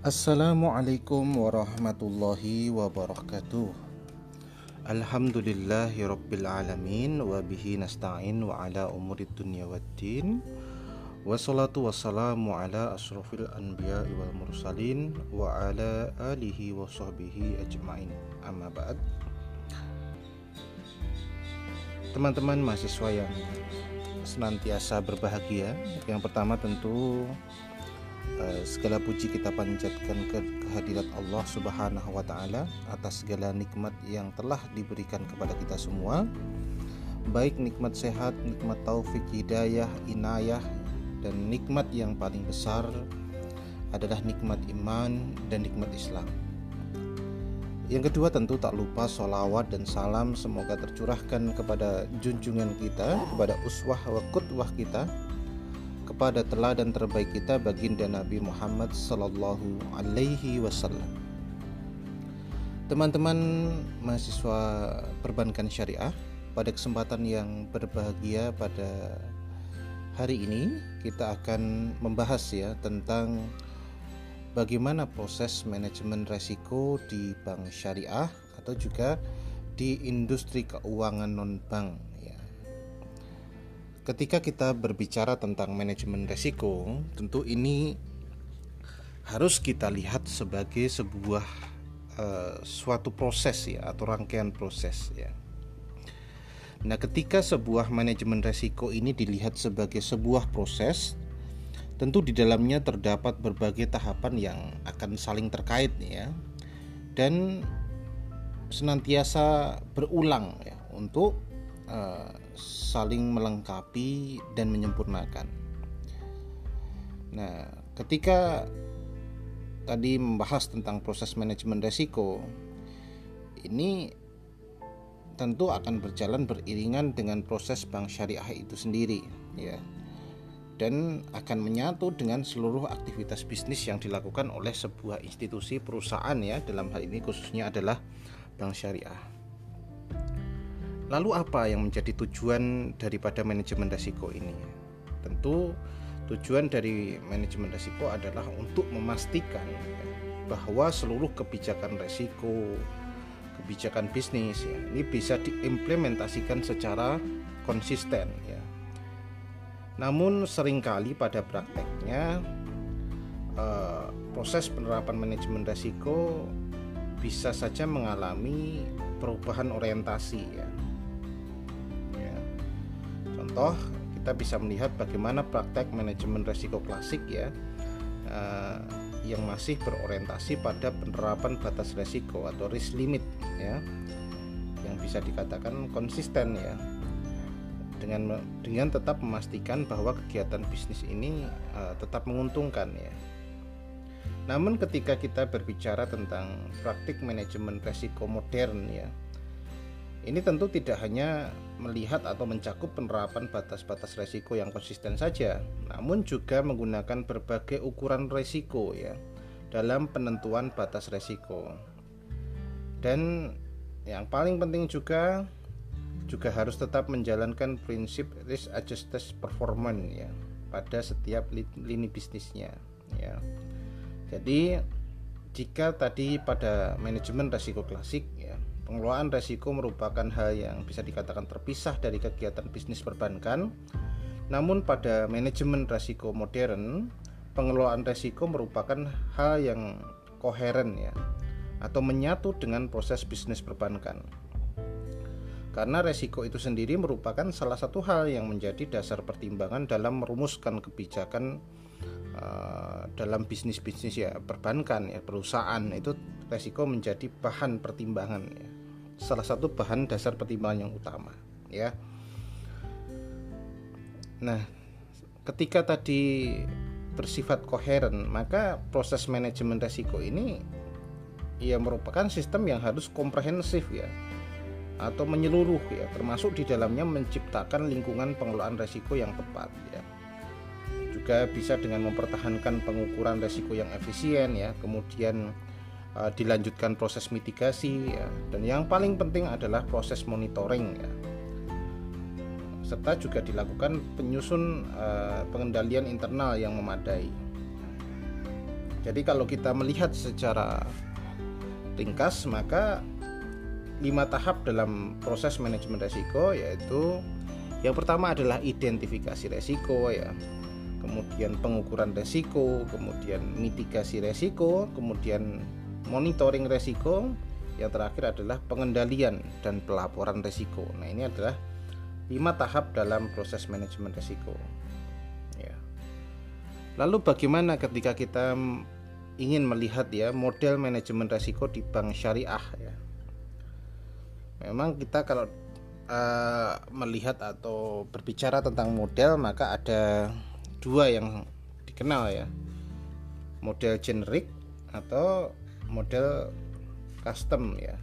Assalamualaikum warahmatullahi wabarakatuh. Alhamdulillahi rabbil alamin Wabihi nasta'in wa ala umurid dunya waddin Wassalatu wassalamu ala asrafil anbiya wal mursalin Wa ala alihi wa sahbihi ajma'in. Amma ba'd. Teman-teman mahasiswa yang senantiasa berbahagia Yang pertama tentu segala puji kita panjatkan ke kehadirat Allah Subhanahu wa taala atas segala nikmat yang telah diberikan kepada kita semua. Baik nikmat sehat, nikmat taufik, hidayah, inayah dan nikmat yang paling besar adalah nikmat iman dan nikmat Islam. Yang kedua tentu tak lupa sholawat dan salam semoga tercurahkan kepada junjungan kita, kepada uswah wa kutwah kita, kepada teladan terbaik kita baginda Nabi Muhammad sallallahu alaihi wasallam. Teman-teman mahasiswa perbankan syariah, pada kesempatan yang berbahagia pada hari ini kita akan membahas ya tentang bagaimana proses manajemen resiko di bank syariah atau juga di industri keuangan non bank ketika kita berbicara tentang manajemen resiko, tentu ini harus kita lihat sebagai sebuah uh, suatu proses ya atau rangkaian proses ya. Nah, ketika sebuah manajemen resiko ini dilihat sebagai sebuah proses, tentu di dalamnya terdapat berbagai tahapan yang akan saling terkait ya. Dan senantiasa berulang ya untuk uh, saling melengkapi dan menyempurnakan. Nah, ketika tadi membahas tentang proses manajemen resiko, ini tentu akan berjalan beriringan dengan proses bank syariah itu sendiri, ya. Dan akan menyatu dengan seluruh aktivitas bisnis yang dilakukan oleh sebuah institusi perusahaan ya, dalam hal ini khususnya adalah bank syariah. Lalu apa yang menjadi tujuan daripada manajemen resiko ini? Tentu tujuan dari manajemen resiko adalah untuk memastikan bahwa seluruh kebijakan resiko, kebijakan bisnis ya, ini bisa diimplementasikan secara konsisten ya. Namun sering kali pada prakteknya eh, proses penerapan manajemen resiko bisa saja mengalami perubahan orientasi ya contoh kita bisa melihat bagaimana praktek manajemen resiko klasik ya uh, yang masih berorientasi pada penerapan batas resiko atau risk limit ya yang bisa dikatakan konsisten ya dengan dengan tetap memastikan bahwa kegiatan bisnis ini uh, tetap menguntungkan ya. Namun ketika kita berbicara tentang praktik manajemen resiko modern ya, ini tentu tidak hanya melihat atau mencakup penerapan batas-batas resiko yang konsisten saja, namun juga menggunakan berbagai ukuran resiko ya dalam penentuan batas resiko. Dan yang paling penting juga juga harus tetap menjalankan prinsip risk adjusted performance ya pada setiap lini bisnisnya ya. Jadi jika tadi pada manajemen resiko klasik Pengelolaan resiko merupakan hal yang bisa dikatakan terpisah dari kegiatan bisnis perbankan. Namun pada manajemen resiko modern, pengelolaan resiko merupakan hal yang koheren ya atau menyatu dengan proses bisnis perbankan. Karena resiko itu sendiri merupakan salah satu hal yang menjadi dasar pertimbangan dalam merumuskan kebijakan uh, dalam bisnis-bisnis ya perbankan ya perusahaan itu resiko menjadi bahan pertimbangan ya salah satu bahan dasar pertimbangan yang utama ya. Nah ketika tadi bersifat koheren maka proses manajemen resiko ini ya merupakan sistem yang harus komprehensif ya atau menyeluruh ya termasuk di dalamnya menciptakan lingkungan pengelolaan resiko yang tepat ya. Juga bisa dengan mempertahankan pengukuran resiko yang efisien ya kemudian uh, dilanjutkan proses mitigasi ya. Dan yang paling penting adalah proses monitoring ya. Serta juga dilakukan penyusun uh, pengendalian internal yang memadai. Jadi kalau kita melihat secara ringkas maka lima tahap dalam proses manajemen resiko yaitu yang pertama adalah identifikasi resiko ya. Kemudian pengukuran resiko kemudian mitigasi resiko kemudian monitoring resiko yang terakhir adalah pengendalian dan pelaporan resiko. Nah ini adalah lima tahap dalam proses manajemen resiko. Ya. Lalu bagaimana ketika kita ingin melihat ya model manajemen resiko di bank syariah ya? Memang kita kalau uh, melihat atau berbicara tentang model maka ada dua yang dikenal ya. Model generik atau model custom ya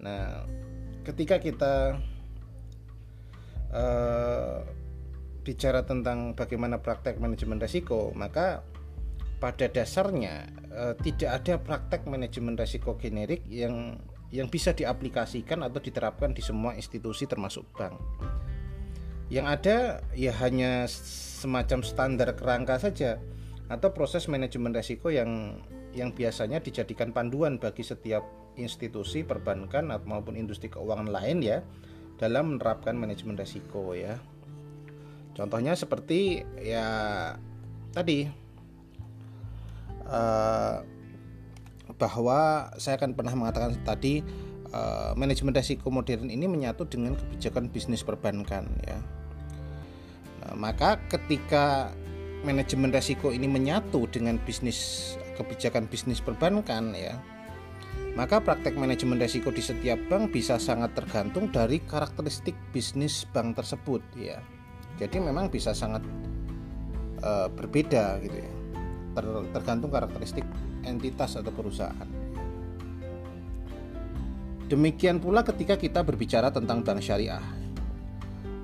nah ketika kita uh, bicara tentang bagaimana praktek manajemen resiko maka pada dasarnya uh, tidak ada praktek manajemen resiko generik yang yang bisa diaplikasikan atau diterapkan di semua institusi termasuk bank. Yang ada ya hanya semacam standar kerangka saja atau proses manajemen resiko yang yang biasanya dijadikan panduan bagi setiap institusi perbankan atau maupun industri keuangan lain ya dalam menerapkan manajemen resiko ya. Contohnya seperti ya tadi uh, bahwa saya akan pernah mengatakan tadi uh, manajemen risiko modern ini menyatu dengan kebijakan bisnis perbankan ya. Nah, maka ketika manajemen risiko ini menyatu dengan bisnis kebijakan bisnis perbankan ya, maka praktek manajemen risiko di setiap bank bisa sangat tergantung dari karakteristik bisnis bank tersebut ya. Jadi memang bisa sangat uh, berbeda gitu ya. Ter, tergantung karakteristik entitas atau perusahaan. Demikian pula ketika kita berbicara tentang bank syariah.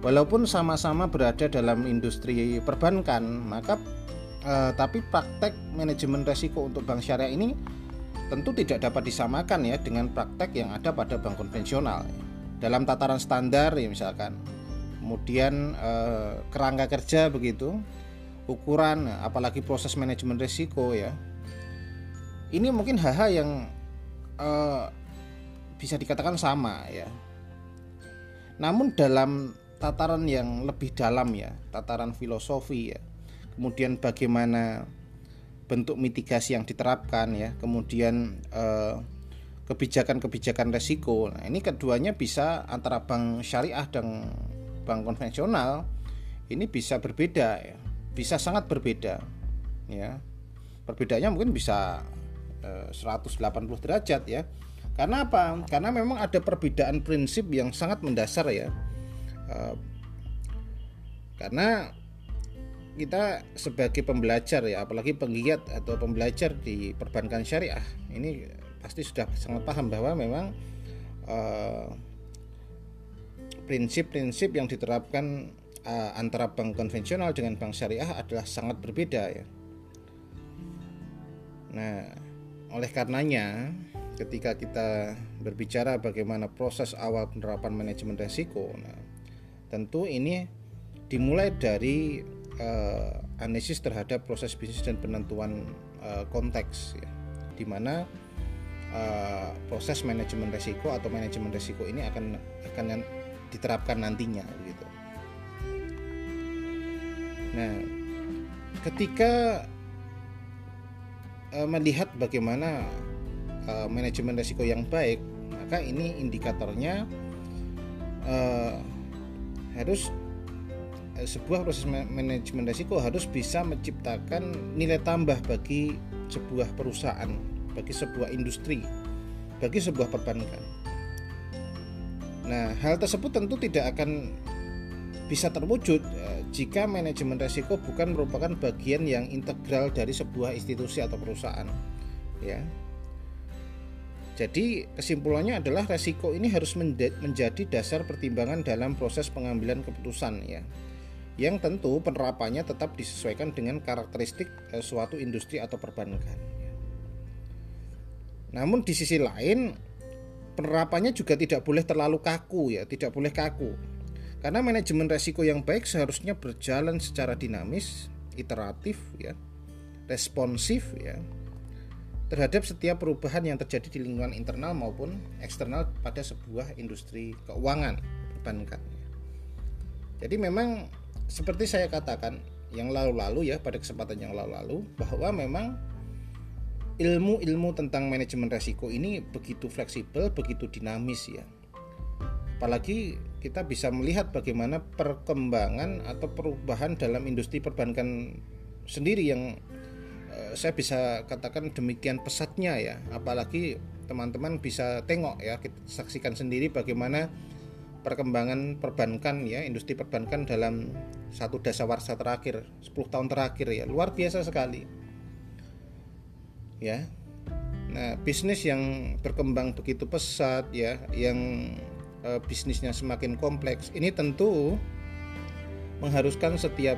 Walaupun sama-sama berada dalam industri perbankan, maka eh, tapi praktek manajemen resiko untuk bank syariah ini tentu tidak dapat disamakan ya dengan praktek yang ada pada bank konvensional. Dalam tataran standar ya misalkan. Kemudian eh, kerangka kerja begitu, ukuran apalagi proses manajemen resiko ya ini mungkin hal-hal yang uh, bisa dikatakan sama ya namun dalam tataran yang lebih dalam ya tataran filosofi ya kemudian bagaimana bentuk mitigasi yang diterapkan ya kemudian uh, kebijakan-kebijakan resiko nah ini keduanya bisa antara bank syariah dan bank konvensional ini bisa berbeda ya bisa sangat berbeda ya perbedaannya mungkin bisa 180 eh, derajat ya. Karena apa? Karena memang ada perbedaan prinsip yang sangat mendasar ya. Eh, karena kita sebagai pembelajar ya, apalagi penggiat atau pembelajar di perbankan syariah, ini pasti sudah sangat paham bahwa memang eh, prinsip-prinsip yang diterapkan antara bank konvensional dengan bank syariah adalah sangat berbeda ya. Nah, oleh karenanya, ketika kita berbicara bagaimana proses awal penerapan manajemen resiko, nah, tentu ini dimulai dari uh, analisis terhadap proses bisnis dan penentuan uh, konteks, ya, di mana uh, proses manajemen resiko atau manajemen resiko ini akan akan diterapkan nantinya, gitu. Nah, ketika uh, melihat bagaimana uh, manajemen risiko yang baik, maka ini indikatornya uh, harus sebuah proses manajemen risiko harus bisa menciptakan nilai tambah bagi sebuah perusahaan, bagi sebuah industri, bagi sebuah perbankan. Nah, hal tersebut tentu tidak akan bisa terwujud ya, jika manajemen resiko bukan merupakan bagian yang integral dari sebuah institusi atau perusahaan ya jadi kesimpulannya adalah resiko ini harus menjadi dasar pertimbangan dalam proses pengambilan keputusan ya yang tentu penerapannya tetap disesuaikan dengan karakteristik eh, suatu industri atau perbankan namun di sisi lain penerapannya juga tidak boleh terlalu kaku ya tidak boleh kaku karena manajemen resiko yang baik seharusnya berjalan secara dinamis, iteratif ya, responsif ya terhadap setiap perubahan yang terjadi di lingkungan internal maupun eksternal pada sebuah industri keuangan perbankan. Jadi memang seperti saya katakan yang lalu-lalu ya pada kesempatan yang lalu-lalu bahwa memang ilmu-ilmu tentang manajemen resiko ini begitu fleksibel, begitu dinamis ya. Apalagi kita bisa melihat bagaimana perkembangan atau perubahan dalam industri perbankan sendiri yang Eh, saya bisa katakan demikian pesatnya ya apalagi teman-teman bisa tengok ya kita saksikan sendiri bagaimana perkembangan perbankan ya industri perbankan dalam satu dasawarsa terakhir 10 tahun terakhir ya. Luar biasa sekali. Ya. Nah bisnis yang berkembang begitu pesat ya yang e, bisnisnya semakin kompleks ini tentu mengharuskan setiap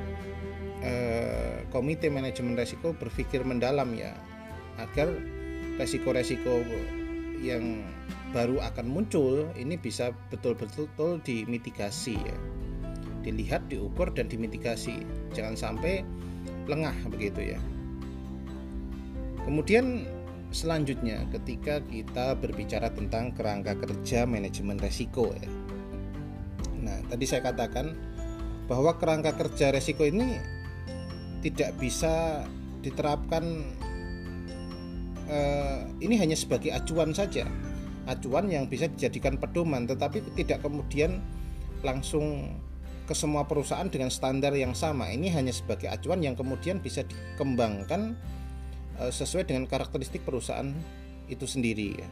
Eh, komite manajemen resiko berpikir mendalam ya agar resiko-resiko yang baru akan muncul ini bisa betul-betul dimitigasi ya dilihat diukur dan dimitigasi. Jangan sampai lengah begitu ya. Kemudian selanjutnya ketika kita berbicara tentang kerangka kerja manajemen resiko ya. Nah tadi saya katakan bahwa kerangka kerja resiko ini tidak bisa diterapkan eh, ini hanya sebagai acuan saja. Acuan yang bisa dijadikan pedoman tetapi tidak kemudian langsung ke semua perusahaan dengan standar yang sama. Ini hanya sebagai acuan yang kemudian bisa dikembangkan eh, sesuai dengan karakteristik perusahaan itu sendiri ya.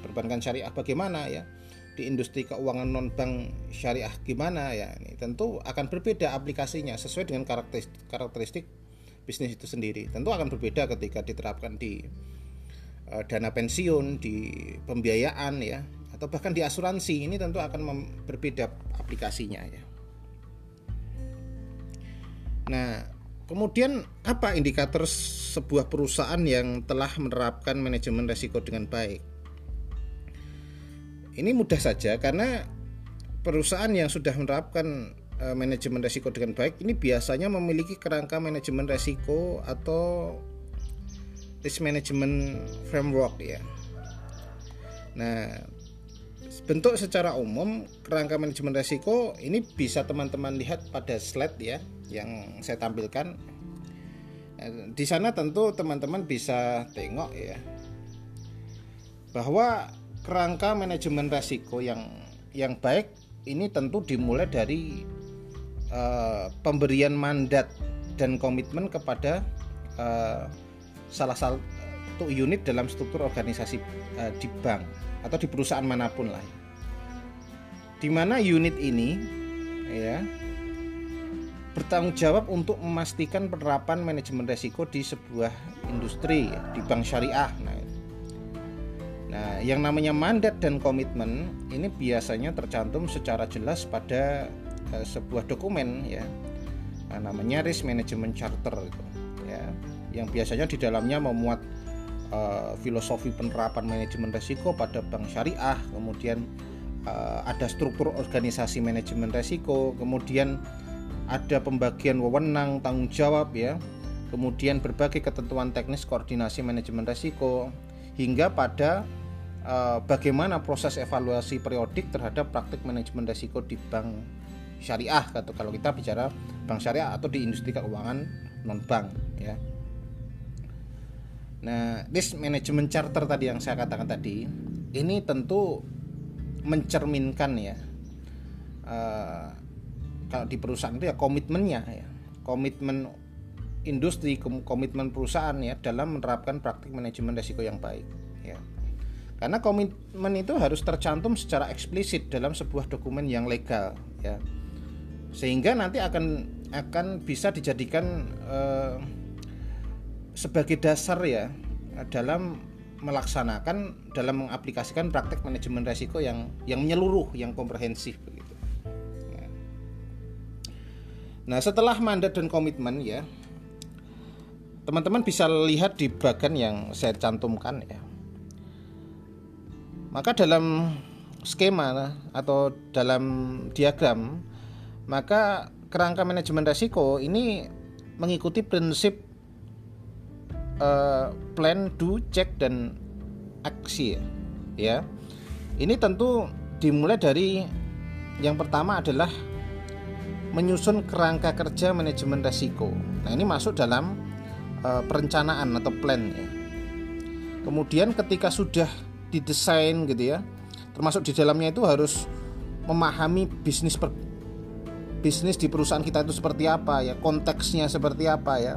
Perbankan syariah bagaimana ya? Di industri keuangan non bank syariah gimana ya? Ini tentu akan berbeda aplikasinya sesuai dengan karakteristik, karakteristik bisnis itu sendiri. Tentu akan berbeda ketika diterapkan di uh, dana pensiun di pembiayaan ya? Atau bahkan di asuransi. Ini tentu akan berbeda aplikasinya ya nah kemudian apa indikator sebuah perusahaan yang telah menerapkan manajemen resiko dengan baik ini mudah saja karena perusahaan yang sudah menerapkan uh, manajemen resiko dengan baik ini biasanya memiliki kerangka manajemen resiko atau risk management framework ya. Nah, bentuk secara umum kerangka manajemen resiko ini bisa teman-teman lihat pada slide ya yang saya tampilkan. Nah, di sana tentu teman-teman bisa tengok ya bahwa kerangka manajemen resiko yang yang baik ini tentu dimulai dari uh, pemberian mandat dan komitmen kepada uh, salah satu unit dalam struktur organisasi uh, di bank atau di perusahaan mana pun lah. Di mana unit ini ya bertanggung jawab untuk memastikan penerapan manajemen resiko di sebuah industri di bank syariah. Nah, Nah, yang namanya mandat dan komitmen ini biasanya tercantum secara jelas pada uh, sebuah dokumen ya. Nah, namanya risk management charter itu ya. Yang biasanya di dalamnya memuat uh, filosofi penerapan manajemen resiko pada bank syariah, kemudian uh, ada struktur organisasi manajemen resiko, kemudian ada pembagian wewenang tanggung jawab ya. Kemudian berbagai ketentuan teknis koordinasi manajemen resiko hingga pada Eh, bagaimana proses evaluasi periodik terhadap praktik manajemen risiko di bank syariah atau kalau kita bicara bank syariah atau di industri keuangan non bank ya. Nah, risk management charter tadi yang saya katakan tadi ini tentu mencerminkan ya uh, kalau di perusahaan itu ya komitmennya ya. Komitmen industri komitmen perusahaan ya dalam menerapkan praktik manajemen risiko yang baik ya. Karena komitmen itu harus tercantum secara eksplisit dalam sebuah dokumen yang legal ya. Sehingga nanti akan akan bisa dijadikan eh, sebagai dasar ya dalam melaksanakan dalam mengaplikasikan praktek manajemen resiko yang yang menyeluruh yang komprehensif begitu. Ya. Nah setelah mandat dan komitmen ya teman-teman bisa lihat di bagian yang saya cantumkan ya maka dalam skema atau dalam diagram maka kerangka manajemen resiko ini mengikuti prinsip uh, plan, do, check dan aksi ya. Ini tentu dimulai dari yang pertama adalah menyusun kerangka kerja manajemen resiko. Nah, ini masuk dalam uh, perencanaan atau plan ya. Kemudian ketika sudah didesain gitu ya, termasuk di dalamnya itu harus memahami bisnis per, bisnis di perusahaan kita itu seperti apa ya, konteksnya seperti apa ya.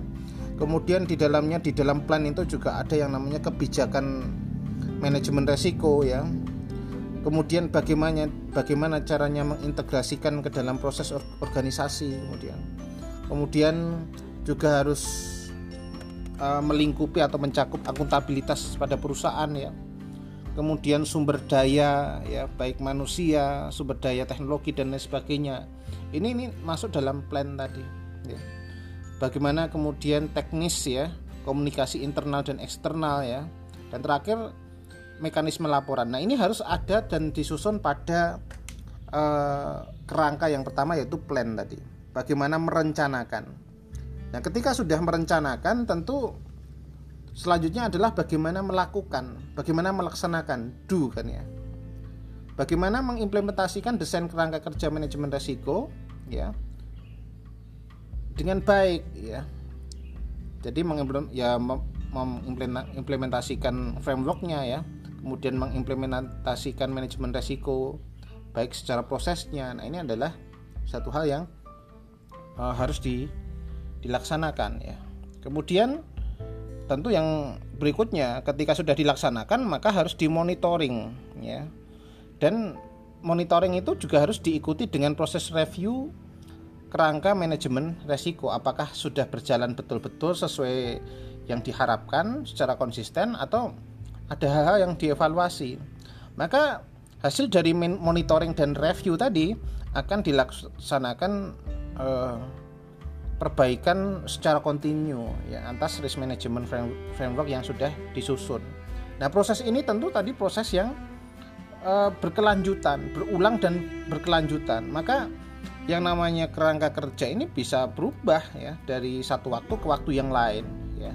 Kemudian di dalamnya di dalam plan itu juga ada yang namanya kebijakan manajemen resiko ya. Kemudian bagaimana bagaimana caranya mengintegrasikan ke dalam proses organisasi kemudian. Kemudian juga harus uh, melingkupi atau mencakup akuntabilitas pada perusahaan ya kemudian sumber daya ya baik manusia sumber daya teknologi dan lain sebagainya ini ini masuk dalam plan tadi ya. Bagaimana kemudian teknis ya komunikasi internal dan eksternal ya. Dan terakhir mekanisme laporan. Nah ini harus ada dan disusun pada uh, kerangka yang pertama yaitu plan tadi. Bagaimana merencanakan. Nah ketika sudah merencanakan tentu Selanjutnya adalah bagaimana melakukan, bagaimana melaksanakan, do kan ya. Bagaimana mengimplementasikan desain kerangka kerja manajemen resiko ya dengan baik ya. Jadi ya mengimplementasikan frameworknya ya, kemudian mengimplementasikan manajemen resiko baik secara prosesnya. Nah, ini adalah satu hal yang uh, harus di, dilaksanakan ya. Kemudian tentu yang berikutnya ketika sudah dilaksanakan maka harus dimonitoring ya dan monitoring itu juga harus diikuti dengan proses review kerangka manajemen resiko apakah sudah berjalan betul-betul sesuai yang diharapkan secara konsisten atau ada hal-hal yang dievaluasi maka hasil dari monitoring dan review tadi akan dilaksanakan eh, perbaikan secara kontinu ya atas risk management framework yang sudah disusun. Nah, proses ini tentu tadi proses yang uh, berkelanjutan, berulang dan berkelanjutan. Maka yang namanya kerangka kerja ini bisa berubah ya dari satu waktu ke waktu yang lain ya.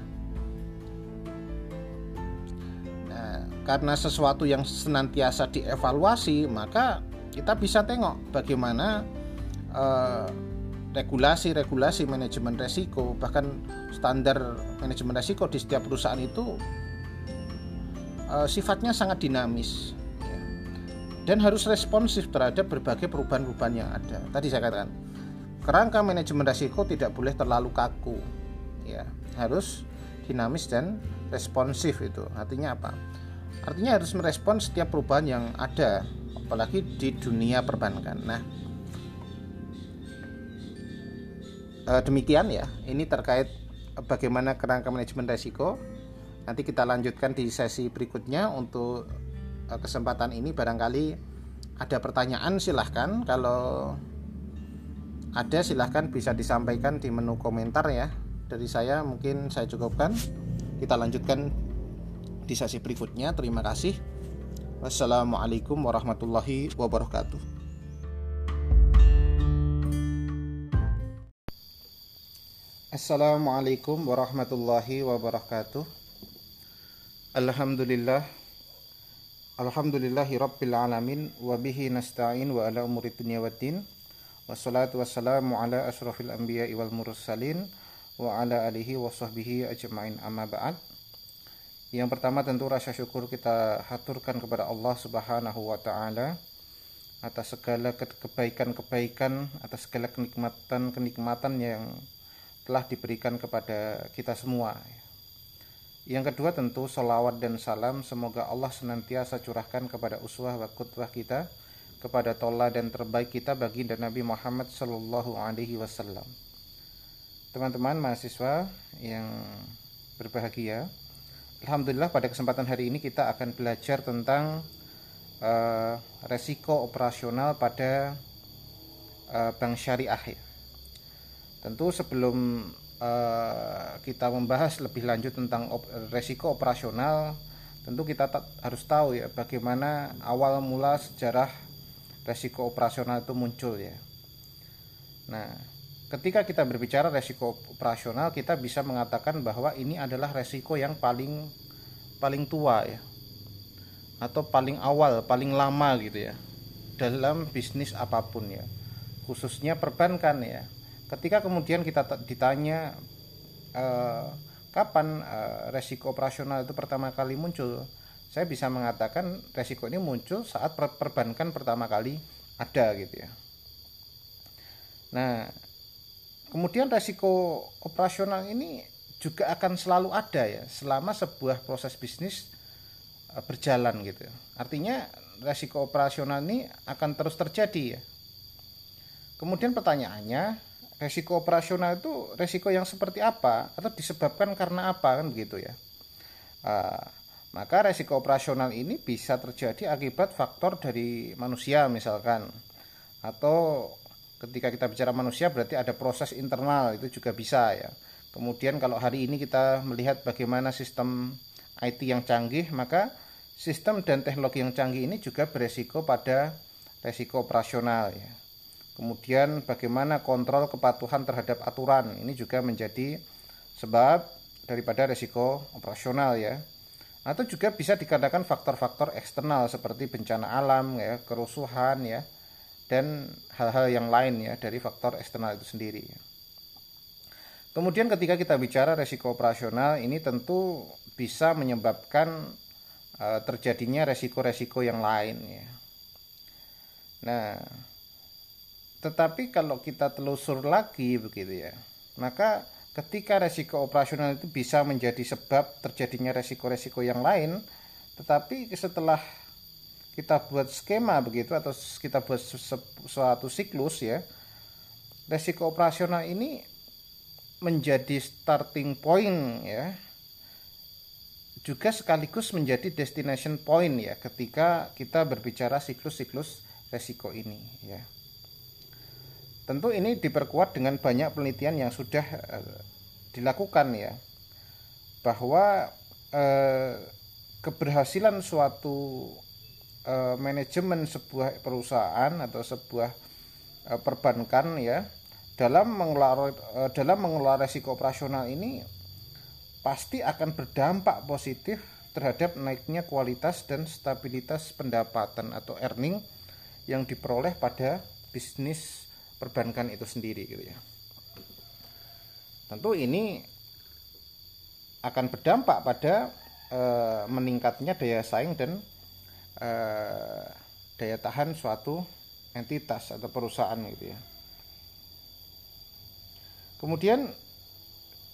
Nah, karena sesuatu yang senantiasa dievaluasi, maka kita bisa tengok bagaimana uh, regulasi-regulasi manajemen resiko bahkan standar manajemen resiko di setiap perusahaan itu uh, sifatnya sangat dinamis. Dan harus responsif terhadap berbagai perubahan-perubahan yang ada. Tadi saya katakan kerangka manajemen resiko tidak boleh terlalu kaku, ya harus dinamis dan responsif itu. Artinya apa? Artinya harus merespon setiap perubahan yang ada, apalagi di dunia perbankan. Nah, uh, demikian ya ini terkait bagaimana kerangka manajemen resiko nanti kita lanjutkan di sesi berikutnya untuk kesempatan ini barangkali ada pertanyaan silahkan. Kalau ada silahkan bisa disampaikan di menu komentar ya. Dari saya mungkin saya cukupkan. Kita lanjutkan di sesi berikutnya. Terima kasih. Wassalamualaikum warahmatullahi wabarakatuh. Assalamualaikum warahmatullahi wabarakatuh. Alhamdulillah Alhamdulillahi rabbil alamin Wabihi nasta'in wa ala umuri dunia wa din. Wassalatu wassalamu ala ashrafil anbiya wal mursalin Wa ala alihi wa sahbihi ajma'in. Amma ba'd. Yang pertama tentu rasa syukur kita haturkan kepada Allah subhanahu wa ta'ala Atas segala kebaikan-kebaikan Atas segala kenikmatan-kenikmatan yang telah diberikan kepada kita semua. Yang kedua tentu salawat dan salam semoga Allah senantiasa curahkan kepada uswah wa kutwah kita kepada tola dan terbaik kita bagi dan Nabi Muhammad Sallallahu Alaihi Wasallam. Teman-teman mahasiswa yang berbahagia, Alhamdulillah pada kesempatan hari ini kita akan belajar tentang uh, resiko operasional pada uh, bank syariah. Ya. Tentu sebelum uh, kita membahas lebih lanjut tentang op resiko operasional, tentu kita harus tahu ya bagaimana awal mula sejarah resiko operasional itu muncul ya. Nah, ketika kita berbicara resiko operasional kita bisa mengatakan bahwa ini adalah resiko yang paling paling tua ya. Atau paling awal paling lama gitu ya. Dalam bisnis apa pun ya. Khususnya perbankan ya ketika kemudian kita ditanya eh, kapan eh, resiko operasional itu pertama kali muncul saya bisa mengatakan resiko ini muncul saat perbankan pertama kali ada gitu ya. Nah, kemudian resiko operasional ini juga akan selalu ada ya selama sebuah proses bisnis e, berjalan gitu. Artinya resiko operasional ini akan terus terjadi ya. Kemudian pertanyaannya, resiko operasional itu resiko yang seperti apa atau disebabkan karena apa kan begitu ya. Uh, maka resiko operasional ini bisa terjadi akibat faktor dari manusia misalkan atau ketika kita bicara manusia berarti ada proses internal itu juga bisa ya. Kemudian kalau hari ini kita melihat bagaimana sistem IT yang canggih, maka sistem dan teknologi yang canggih ini juga beresiko pada resiko operasional ya. Kemudian bagaimana kontrol kepatuhan terhadap aturan. Ini juga menjadi sebab daripada resiko operasional ya. Atau juga bisa dikatakan faktor-faktor eksternal seperti bencana alam ya kerusuhan ya dan hal-hal yang lain ya dari faktor eksternal itu sendiri. Kemudian ketika kita bicara resiko operasional ini tentu bisa menyebabkan uh, terjadinya resiko-resiko yang lain ya. Nah tetapi kalau kita telusur lagi begitu ya maka ketika resiko operasional itu bisa menjadi sebab terjadinya resiko-resiko yang lain tetapi setelah kita buat skema begitu atau kita buat suatu siklus ya resiko operasional ini menjadi starting point ya. Juga sekaligus menjadi destination point ya ketika kita berbicara siklus-siklus resiko ini ya Tentu ini diperkuat dengan banyak penelitian yang sudah uh, dilakukan ya. Bahwa uh, keberhasilan suatu uh, manajemen sebuah perusahaan atau sebuah uh, perbankan ya dalam mengelola uh, dalam mengelola resiko operasional ini pasti akan berdampak positif terhadap naiknya kualitas dan stabilitas pendapatan atau earning yang diperoleh pada bisnis perbankan itu sendiri gitu ya. Tentu ini akan berdampak pada e, meningkatnya daya saing dan e, daya tahan suatu entitas atau perusahaan gitu ya. Kemudian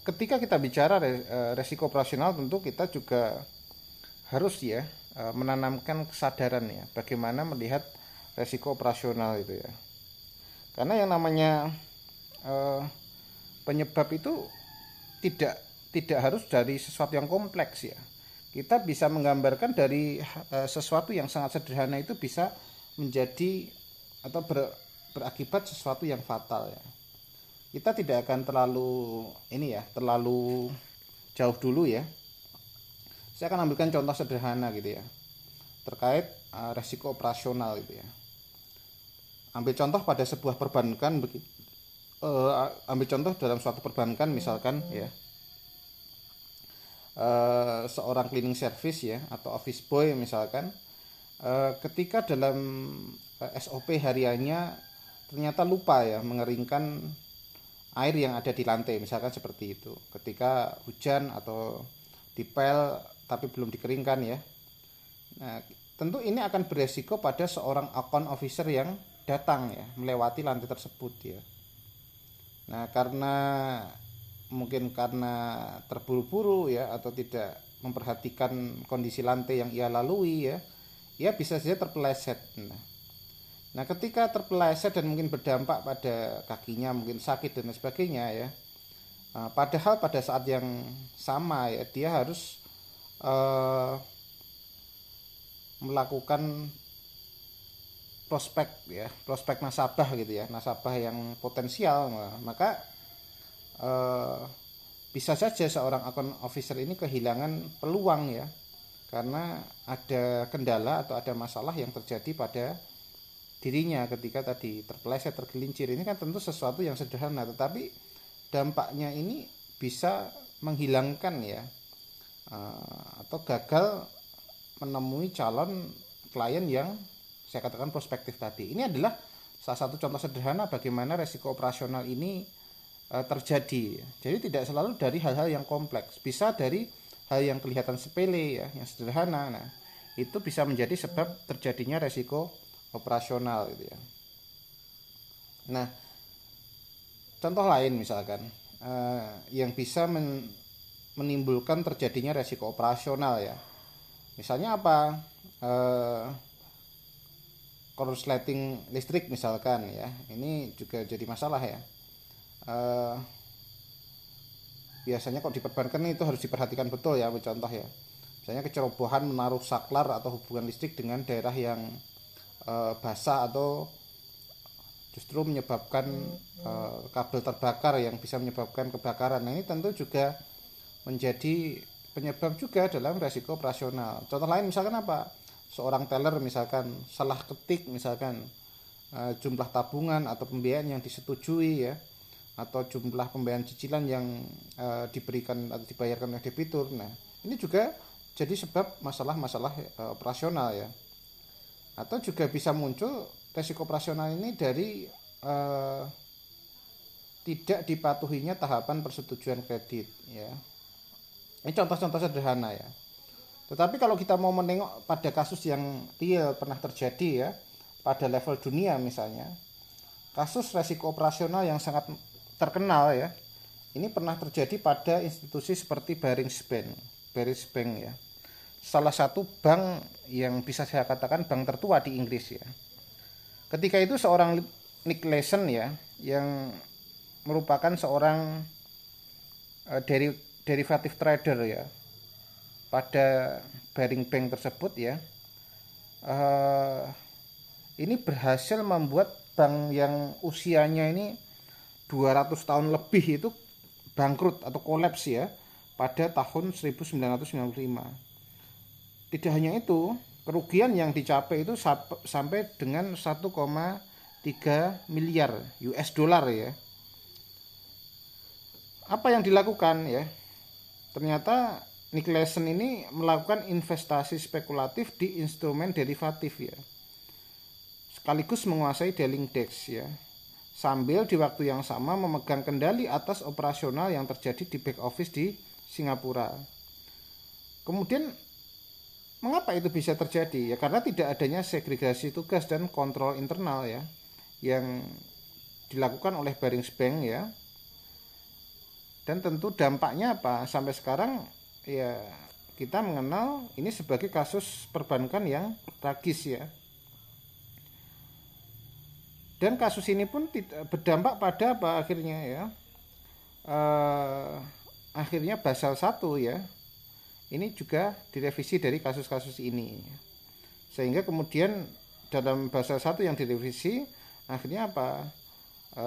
ketika kita bicara eh, resiko operasional tentu kita juga harus ya menanamkan kesadaran ya bagaimana melihat resiko operasional itu ya karena yang namanya uh, penyebab itu tidak tidak harus dari sesuatu yang kompleks ya. Kita bisa menggambarkan dari uh, sesuatu yang sangat sederhana itu bisa menjadi atau ber, berakibat sesuatu yang fatal ya. Kita tidak akan terlalu ini ya terlalu jauh dulu ya. Saya akan ambilkan contoh sederhana gitu ya. Terkait uh, resiko operasional gitu ya ambil contoh pada sebuah perbankan begitu uh, ambil contoh dalam suatu perbankan misalkan ya. Uh, seorang cleaning service ya atau office boy misalkan uh, ketika dalam uh, SOP hariannya ternyata lupa ya mengeringkan air yang ada di lantai misalkan seperti itu. Ketika hujan atau dipel tapi belum dikeringkan ya. Nah tentu ini akan beresiko pada seorang account officer yang datang ya melewati lantai tersebut ya. Nah karena mungkin karena terburu-buru ya atau tidak memperhatikan kondisi lantai yang ia lalui ya ia bisa saja terpeleset. Nah, nah ketika terpeleset dan mungkin berdampak pada kakinya mungkin sakit dan sebagainya ya nah, padahal pada saat yang sama ya dia harus uh, melakukan prospek ya prospek nasabah gitu ya nasabah yang potensial. Maka eh, bisa saja seorang account officer ini kehilangan peluang ya karena ada kendala atau ada masalah yang terjadi pada dirinya ketika tadi terpeleset tergelincir. Ini kan tentu sesuatu yang sederhana tetapi dampaknya ini bisa menghilangkan ya uh, atau gagal menemui calon klien yang saya katakan prospektif tadi ini adalah salah satu contoh sederhana bagaimana resiko operasional ini uh, terjadi jadi tidak selalu dari hal-hal yang kompleks bisa dari hal yang kelihatan sepele ya yang sederhana nah itu bisa menjadi sebab terjadinya resiko operasional gitu ya. Nah, contoh lain misalkan uh, yang bisa men menimbulkan terjadinya resiko operasional ya. Misalnya apa? Uh, korsleting listrik misalkan ya. Ini juga jadi masalah ya. Uh, biasanya kok diperbankan itu harus diperhatikan betul ya contoh ya misalnya kecerobohan menaruh saklar atau hubungan listrik dengan daerah yang e, basah atau justru menyebabkan e, kabel terbakar yang bisa menyebabkan kebakaran. Nah, ini tentu juga menjadi penyebab juga dalam resiko operasional. Contoh lain misalkan apa? Seorang teller misalkan salah ketik misalkan e, jumlah tabungan atau pembiayaan yang disetujui ya atau jumlah pembayaran cicilan yang e, diberikan atau dibayarkan oleh debitur. Nah, ini juga jadi sebab masalah-masalah e, operasional ya. Atau juga bisa muncul resiko operasional ini dari eh, tidak dipatuhinya tahapan persetujuan kredit ya. Ini contoh-contoh sederhana ya tetapi kalau kita mau menengok pada kasus yang real pernah terjadi ya pada level dunia misalnya kasus resiko operasional yang sangat terkenal ya ini pernah terjadi pada institusi seperti Barings Bank Barings Bank ya salah satu bank yang bisa saya katakan bank tertua di Inggris ya. Ketika itu seorang Nick Leeson ya yang merupakan seorang uh, deri, derivatif trader ya pada Baring Bank tersebut ya uh, ini berhasil membuat bank yang usianya ini 200 tahun lebih itu bangkrut atau kolaps ya pada tahun 1995 tidak hanya itu, kerugian yang dicapai itu sampai dengan 1,3 miliar US dollar ya. Apa yang dilakukan ya? Ternyata Nick Leeson ini melakukan investasi spekulatif di instrumen derivatif ya. Sekaligus menguasai dealing desk ya. Sambil di waktu yang sama memegang kendali atas operasional yang terjadi di back office di Singapura. Kemudian Mengapa itu bisa terjadi? Ya karena tidak adanya segregasi tugas dan kontrol internal ya yang dilakukan oleh Barings Bank ya. Dan tentu dampaknya apa? Sampai sekarang ya kita mengenal ini sebagai kasus perbankan yang tragis ya. Dan kasus ini pun tidak berdampak pada apa akhirnya ya? Uh, akhirnya Basel 1 ya ini juga direvisi dari kasus-kasus ini sehingga kemudian dalam bahasa satu yang direvisi akhirnya apa e,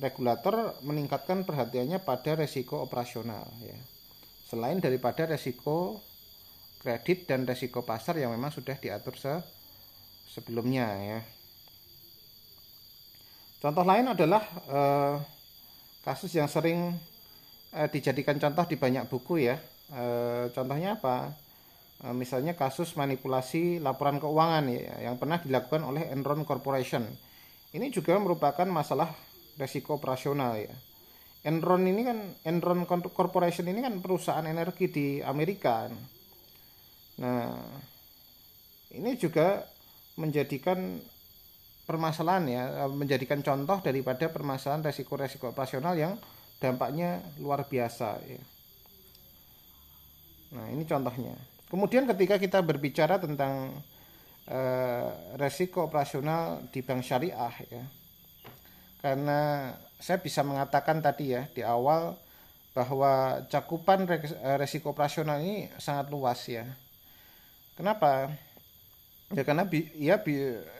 regulator meningkatkan perhatiannya pada resiko operasional ya selain daripada resiko kredit dan resiko pasar yang memang sudah diatur se sebelumnya ya. Contoh lain adalah e, kasus yang sering e, dijadikan contoh di banyak buku ya. E, contohnya apa? E, misalnya kasus manipulasi laporan keuangan ya yang pernah dilakukan oleh Enron Corporation. Ini juga merupakan masalah resiko operasional ya Enron ini kan Enron Corporation ini kan perusahaan energi di Amerika nah ini juga menjadikan permasalahan ya menjadikan contoh daripada permasalahan resiko-resiko operasional yang dampaknya luar biasa ya. Nah, ini contohnya. Kemudian ketika kita berbicara tentang uh, resiko operasional di bank syariah ya. Karena saya bisa mengatakan tadi ya di awal bahwa cakupan eh, resiko operasional ini sangat luas ya. Kenapa? Ya karena bi ya bi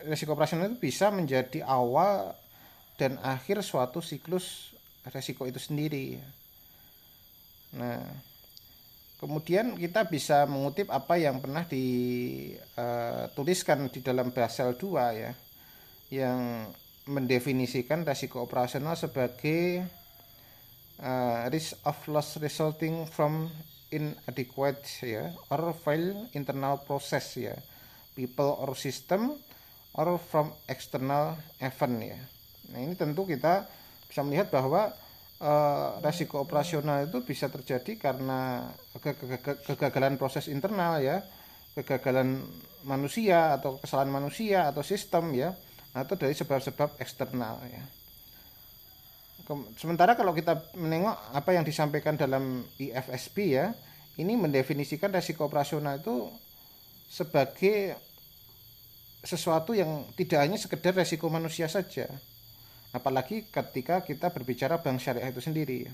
resiko operasional itu bisa menjadi awal dan akhir suatu siklus resiko itu sendiri. Nah, Kemudian kita bisa mengutip apa yang pernah dituliskan eh, di dalam Basel 2 ya. yang mendefinisikan resiko operasional sebagai uh, risk of loss resulting from inadequate ya or fail internal process ya people or system or from external event ya. Nah, ini tentu kita bisa melihat bahwa uh, resiko operasional itu bisa terjadi karena kegagalan proses internal ya, kegagalan manusia atau kesalahan manusia atau sistem ya, atau dari sebab-sebab eksternal ya. Sementara kalau kita menengok apa yang disampaikan dalam IFSB ya, ini mendefinisikan resiko operasional itu sebagai sesuatu yang tidak hanya sekedar resiko manusia saja. Apalagi ketika kita berbicara bank syariah itu sendiri.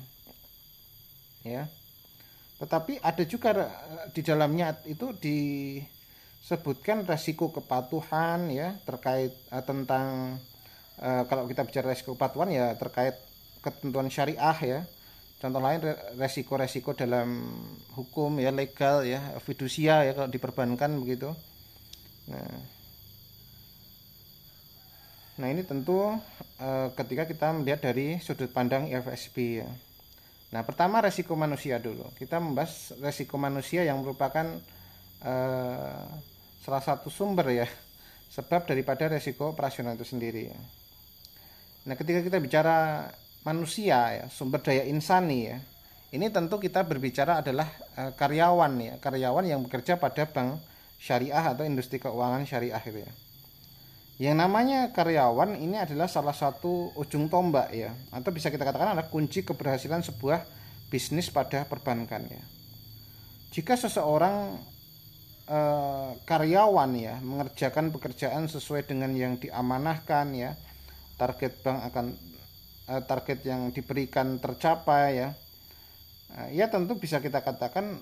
Ya. Tetapi ada juga di dalamnya itu disebutkan resiko kepatuhan ya terkait uh, tentang uh, kalau kita bicara resiko kepatuhan ya terkait ketentuan syariah ya. Contoh lain resiko-resiko dalam hukum ya legal ya fidusia ya kalau diperbankan begitu. Nah, Nah ini tentu e, ketika kita melihat dari sudut pandang IFSB ya. Nah pertama resiko manusia dulu. Kita membahas resiko manusia yang merupakan e, salah satu sumber ya sebab daripada resiko operasional itu sendiri ya. Nah ketika kita bicara manusia ya sumber daya insani ya ini tentu kita berbicara adalah e, karyawan ya karyawan yang bekerja pada bank syariah atau industri keuangan syariah itu ya. Yang namanya karyawan ini adalah salah satu ujung tombak ya, atau bisa kita katakan adalah kunci keberhasilan sebuah bisnis pada perbankan ya. Jika seseorang eh, karyawan ya mengerjakan pekerjaan sesuai dengan yang diamanahkan ya, target bank akan eh, target yang diberikan tercapai ya, eh, ya tentu bisa kita katakan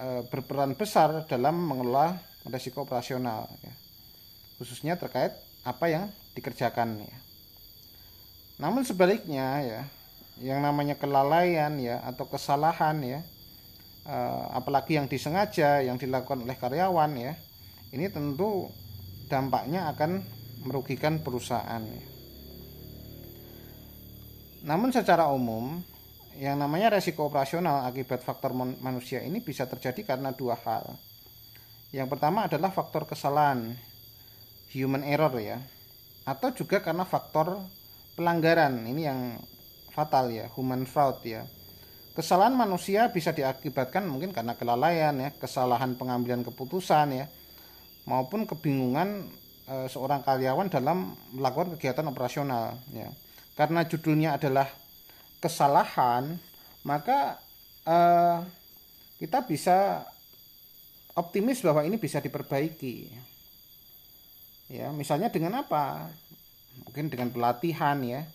berperan besar dalam mengelola resiko operasional ya, khususnya terkait apa yang dikerjakan ya. Namun sebaliknya ya, yang namanya kelalaian ya atau kesalahan ya, apalagi yang disengaja yang dilakukan oleh karyawan ya, ini tentu dampaknya akan merugikan perusahaan ya. Namun secara umum yang namanya resiko operasional akibat faktor manusia ini bisa terjadi karena dua hal. Yang pertama adalah faktor kesalahan human error ya atau juga karena faktor pelanggaran ini yang fatal ya human fraud ya kesalahan manusia bisa diakibatkan mungkin karena kelalaian ya kesalahan pengambilan keputusan ya maupun kebingungan e, seorang karyawan dalam melakukan kegiatan operasional ya. Karena judulnya adalah kesalahan maka e, kita bisa optimis bahwa ini bisa diperbaiki. Ya misalnya dengan apa? Mungkin dengan pelatihan ya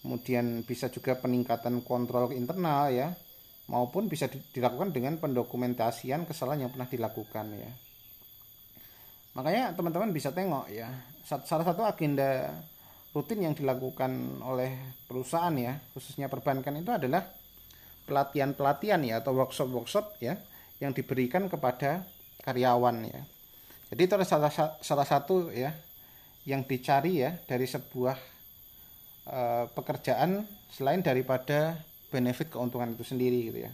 kemudian bisa juga peningkatan kontrol internal ya maupun bisa dilakukan dengan pendokumentasian kesalahan yang pernah dilakukan ya. Makanya teman-teman bisa tengok ya salah satu agenda rutin yang dilakukan oleh perusahaan ya khususnya perbankan itu adalah pelatihan-pelatihan ya atau workshop-workshop ya yang diberikan kepada karyawan ya. Jadi itu adalah salah, salah satu ya yang dicari ya dari sebuah e, pekerjaan selain daripada benefit keuntungan itu sendiri gitu ya.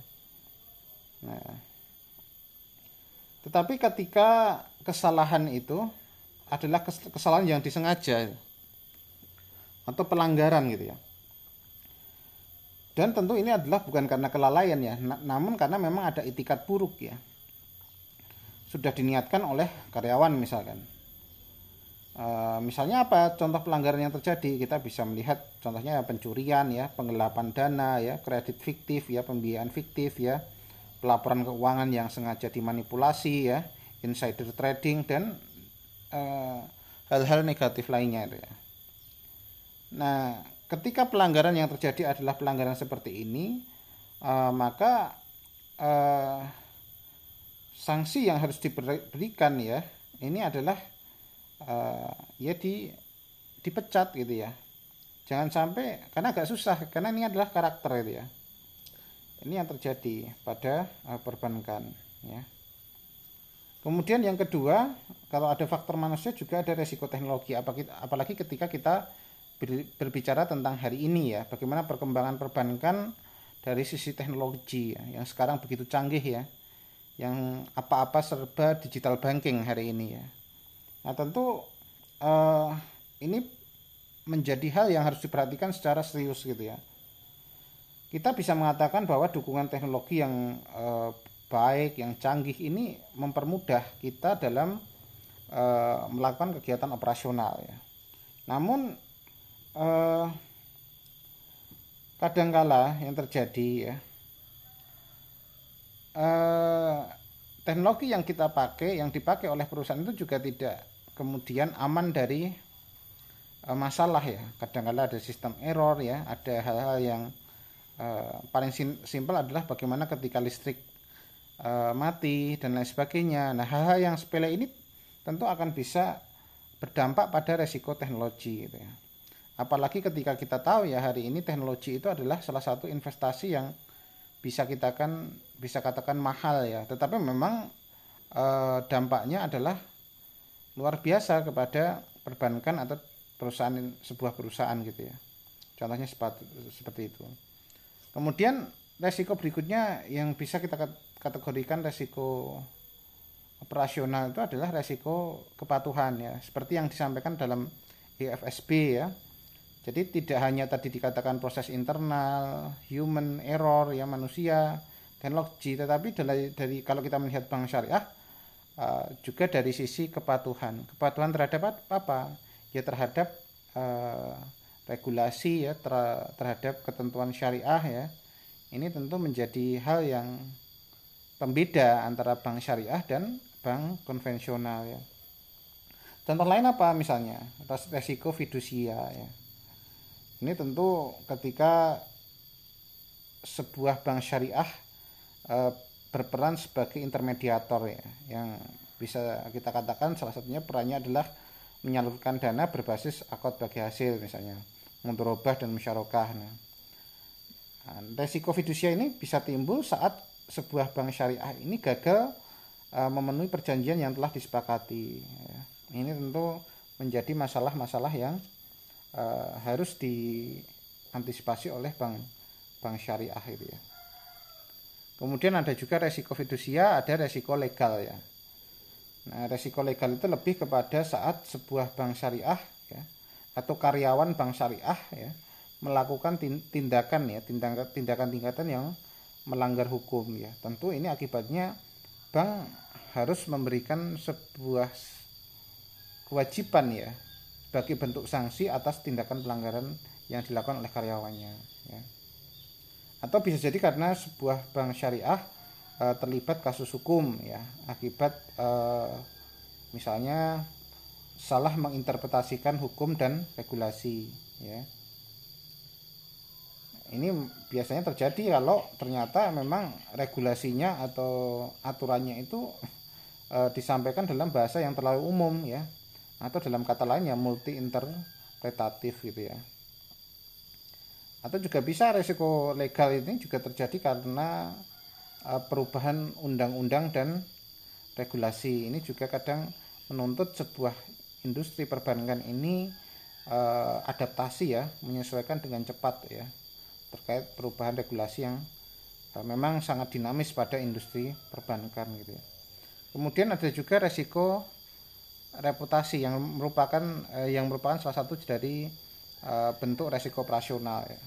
Nah, tetapi ketika kesalahan itu adalah kesalahan yang disengaja atau pelanggaran gitu ya. Dan tentu ini adalah bukan karena kelalaian ya, namun karena memang ada itikat buruk ya sudah diniatkan oleh karyawan misalkan. E, misalnya apa contoh pelanggaran yang terjadi kita bisa melihat contohnya pencurian ya penggelapan dana ya kredit fiktif ya pembiayaan fiktif ya pelaporan keuangan yang sengaja dimanipulasi ya insider trading dan eh, hal-hal negatif lainnya ya. Nah ketika pelanggaran yang terjadi adalah pelanggaran seperti ini e, maka sanksi yang harus diberikan ya ini adalah uh, ya di dipecat gitu ya. Jangan sampai karena agak susah karena ini adalah karakter itu ya. Ini yang terjadi pada uh, perbankan ya. Kemudian yang kedua, kalau ada faktor manusia juga ada resiko teknologi, apalagi ketika kita berbicara tentang hari ini ya, bagaimana perkembangan perbankan dari sisi teknologi ya, yang sekarang begitu canggih ya, yang apa-apa serba digital banking hari ini ya. Nah tentu uh, ini menjadi hal yang harus diperhatikan secara serius gitu ya. Kita bisa mengatakan bahwa dukungan teknologi yang uh, baik, yang canggih ini mempermudah kita dalam uh, melakukan kegiatan operasional ya. Namun uh, kadangkala yang terjadi ya uh, teknologi yang kita pakai yang dipakai oleh perusahaan itu juga tidak kemudian aman dari uh, masalah ya. Kadangkala ada sistem error ya ada hal-hal yang uh, paling sim simpel adalah bagaimana ketika listrik uh, mati dan lain sebagainya. Nah hal-hal yang sepele ini tentu akan bisa berdampak pada resiko teknologi gitu ya. Apalagi ketika kita tahu ya hari ini teknologi itu adalah salah satu investasi yang bisa kita kan bisa katakan mahal ya. Tetapi memang e, dampaknya adalah luar biasa kepada perbankan atau perusahaan sebuah perusahaan gitu ya. Contohnya seperti, itu. Kemudian resiko berikutnya yang bisa kita kategorikan resiko operasional itu adalah resiko kepatuhan ya, seperti yang disampaikan dalam IFSB ya jadi tidak hanya tadi dikatakan proses internal, human error ya manusia, teknologi, tetapi dari, dari kalau kita melihat bank syariah uh, juga dari sisi kepatuhan. Kepatuhan terhadap apa? Ya terhadap uh, regulasi ya ter, terhadap ketentuan syariah ya. Ini tentu menjadi hal yang pembeda antara bank syariah dan bank konvensional ya. Contoh lain apa misalnya? Resiko fidusia ya ini tentu ketika sebuah bank syariah e, berperan sebagai intermediator ya, yang bisa kita katakan salah satunya perannya adalah menyalurkan dana berbasis akad bagi hasil misalnya mudorobah dan musyarakah. Nah, resiko fidusia ini bisa timbul saat sebuah bank syariah ini gagal e, memenuhi perjanjian yang telah disepakati. Ya. Ini tentu menjadi masalah-masalah yang uh, harus diantisipasi oleh bank bank syariah itu ya. Kemudian ada juga resiko fidusia, ada resiko legal ya. Nah, resiko legal itu lebih kepada saat sebuah bank syariah ya atau karyawan bank syariah ya melakukan tindakan ya tindakan tindakan tingkatan yang melanggar hukum ya. Tentu ini akibatnya bank harus memberikan sebuah kewajiban ya sebagai bentuk sanksi atas tindakan pelanggaran yang dilakukan oleh karyawannya ya. Atau bisa jadi karena sebuah bank syariah e, terlibat kasus hukum ya. Akibat e, misalnya salah menginterpretasikan hukum dan regulasi ya. Ini biasanya terjadi kalau ternyata memang regulasinya atau aturannya itu e, disampaikan dalam bahasa yang terlalu umum ya. Atau dalam kata lain ya multi interpretatif gitu ya atau juga bisa resiko legal ini juga terjadi karena uh, perubahan undang-undang dan regulasi ini juga kadang menuntut sebuah industri perbankan ini uh, adaptasi ya menyesuaikan dengan cepat ya terkait perubahan regulasi yang uh, memang sangat dinamis pada industri perbankan gitu ya. Kemudian ada juga resiko reputasi yang merupakan eh, yang merupakan salah satu dari bentuk resiko operasional ya.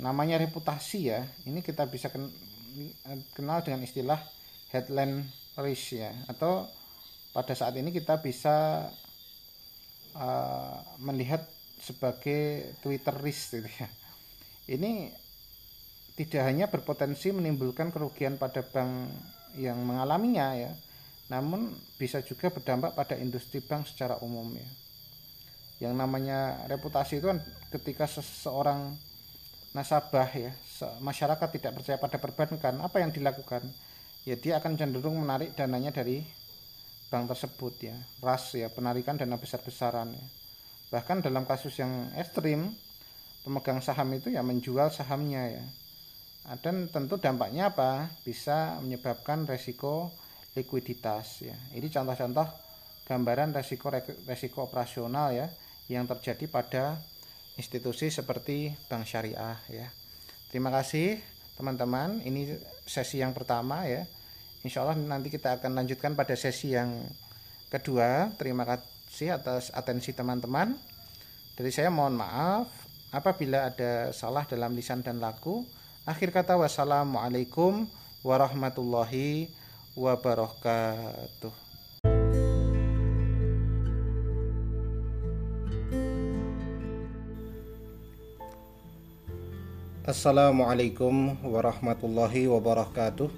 Namanya reputasi ya, ini kita bisa ken, kenal dengan istilah headline risk ya atau pada saat ini kita bisa uh, melihat sebagai Twitter risk gitu ya. Ini tidak hanya berpotensi menimbulkan kerugian pada bank yang mengalaminya ya, namun bisa juga berdampak pada industri bank secara umum ya. Yang namanya reputasi itu kan ketika seseorang nasabah ya, masyarakat tidak percaya pada perbankan, apa yang dilakukan? Ya dia akan cenderung menarik dananya dari bank tersebut ya. Ras ya, penarikan dana besar-besaran ya. Bahkan dalam kasus yang ekstrim, pemegang saham itu ya menjual sahamnya ya. Dan tentu dampaknya apa? Bisa menyebabkan resiko likuiditas ya. Ini contoh-contoh gambaran resiko resiko operasional ya yang terjadi pada institusi seperti bank syariah ya. Terima kasih teman-teman. Ini sesi yang pertama ya. Insya Allah nanti kita akan lanjutkan pada sesi yang kedua. Terima kasih atas atensi teman-teman. Dari saya mohon maaf apabila ada salah dalam lisan dan laku. Akhir kata wassalamualaikum warahmatullahi wabarakatuh. Assalamualaikum warahmatullahi wabarakatuh.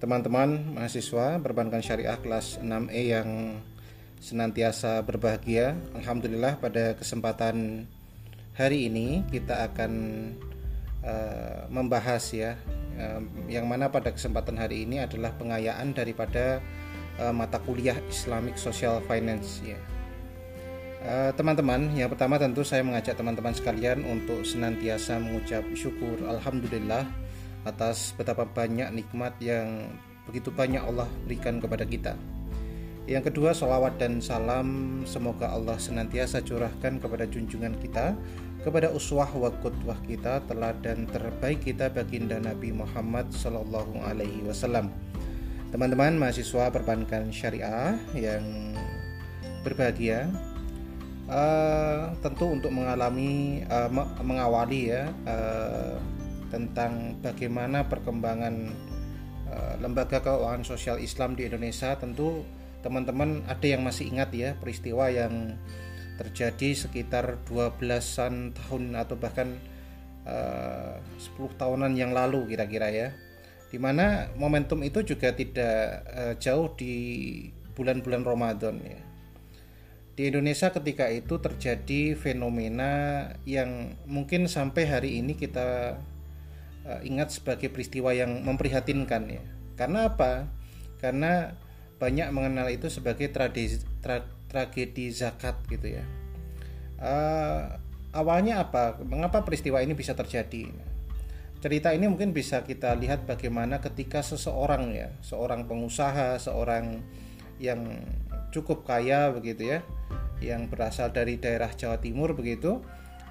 Teman-teman mahasiswa perbankan syariah kelas 6E yang senantiasa berbahagia Alhamdulillah pada kesempatan hari ini kita akan uh, membahas ya uh, Yang mana pada kesempatan hari ini adalah pengayaan daripada uh, mata kuliah Islamic Social Finance ya teman-teman, uh, yang pertama tentu saya mengajak teman-teman sekalian untuk senantiasa mengucap syukur Alhamdulillah atas betapa banyak nikmat yang begitu banyak Allah berikan kepada kita. Yang kedua, salawat dan salam semoga Allah senantiasa curahkan kepada junjungan kita, kepada uswah wa qudwah kita, teladan terbaik kita baginda Nabi Muhammad Sallallahu Alaihi Wasallam. Teman-teman mahasiswa perbankan syariah yang berbahagia, uh, tentu untuk mengalami uh, mengawali ya uh, tentang bagaimana perkembangan uh, lembaga keuangan sosial Islam di Indonesia tentu teman-teman ada yang masih ingat ya peristiwa yang terjadi sekitar 12-an tahun atau bahkan uh, 10 tahunan yang lalu kira-kira ya. Di mana momentum itu juga tidak uh, jauh di bulan-bulan Ramadan ya di Indonesia ketika itu terjadi fenomena yang mungkin sampai hari ini kita uh, ingat sebagai peristiwa yang memprihatinkan ya. Karena apa? Karena banyak mengenal itu sebagai tragedi, tra, tragedi zakat gitu ya. Uh, awalnya apa? Mengapa peristiwa ini bisa terjadi? Cerita ini mungkin bisa kita lihat bagaimana ketika seseorang ya, seorang pengusaha, seorang yang cukup kaya begitu ya yang berasal dari daerah Jawa Timur begitu.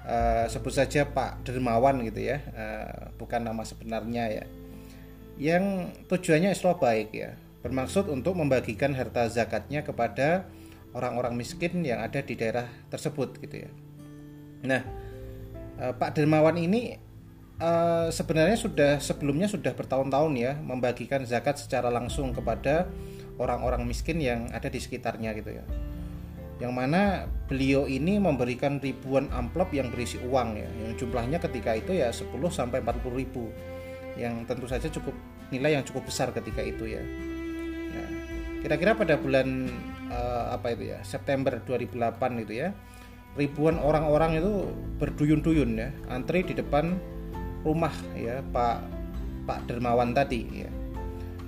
Uh, sebut saja Pak Dermawan gitu ya uh, bukan nama sebenarnya ya. Yang tujuannya Islam baik ya bermaksud untuk membagikan harta zakatnya kepada orang-orang miskin yang ada di daerah tersebut gitu ya. Nah uh, Pak Dermawan ini uh, sebenarnya sudah sebelumnya sudah bertahun-tahun ya membagikan zakat secara langsung kepada orang-orang miskin yang ada di sekitarnya gitu ya. Yang mana beliau ini memberikan ribuan amplop yang berisi uang ya. Yang jumlahnya ketika itu ya 10 sampai 40 ribu. Yang tentu saja cukup nilai yang cukup besar ketika itu ya. Nah, kira-kira pada bulan uh, apa itu ya September 2008 itu ya ribuan orang-orang itu berduyun-duyun ya antri di depan rumah ya Pak Pak Dermawan tadi ya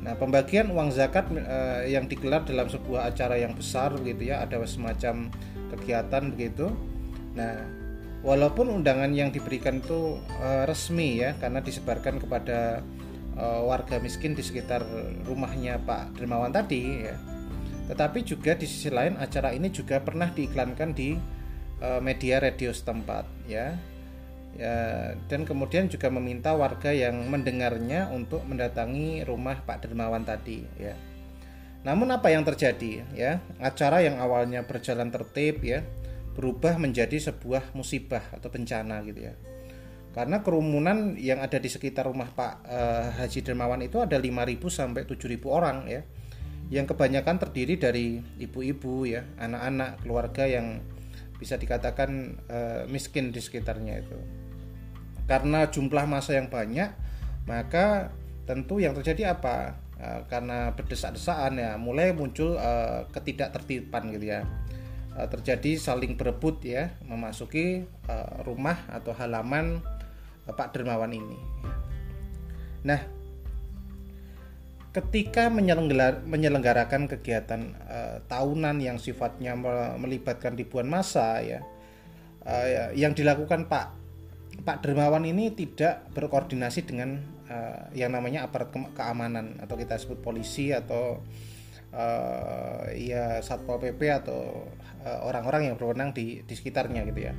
Nah, pembagian uang zakat eh, yang digelar dalam sebuah acara yang besar begitu ya, ada semacam kegiatan begitu. Nah, walaupun undangan yang diberikan itu eh, resmi ya karena disebarkan kepada eh, warga miskin di sekitar rumahnya Pak Dermawan tadi ya. Tetapi juga di sisi lain acara ini juga pernah diiklankan di eh, media radio setempat ya ya, dan kemudian juga meminta warga yang mendengarnya untuk mendatangi rumah Pak Dermawan tadi ya. Namun apa yang terjadi ya? Acara yang awalnya berjalan tertib ya berubah menjadi sebuah musibah atau bencana gitu ya. Karena kerumunan yang ada di sekitar rumah Pak eh, Haji Dermawan itu ada 5.000 sampai 7.000 orang ya. Yang kebanyakan terdiri dari ibu-ibu ya, anak-anak, keluarga yang bisa dikatakan eh, miskin di sekitarnya itu karena jumlah masa yang banyak maka tentu yang terjadi apa? Uh, karena berdesak-desaan ya mulai muncul uh, ketidaktertiban gitu ya. Uh, terjadi saling berebut ya memasuki rumah atau halaman Pak Dermawan ini. Nah ketika menyelenggarakan kegiatan tahunan yang sifatnya melibatkan ribuan masa ya yang dilakukan Pak Pak Dermawan ini tidak berkoordinasi dengan uh, yang namanya aparat ke keamanan atau kita sebut polisi atau uh, ya satpol pp atau orang-orang uh, yang berwenang di di sekitarnya gitu ya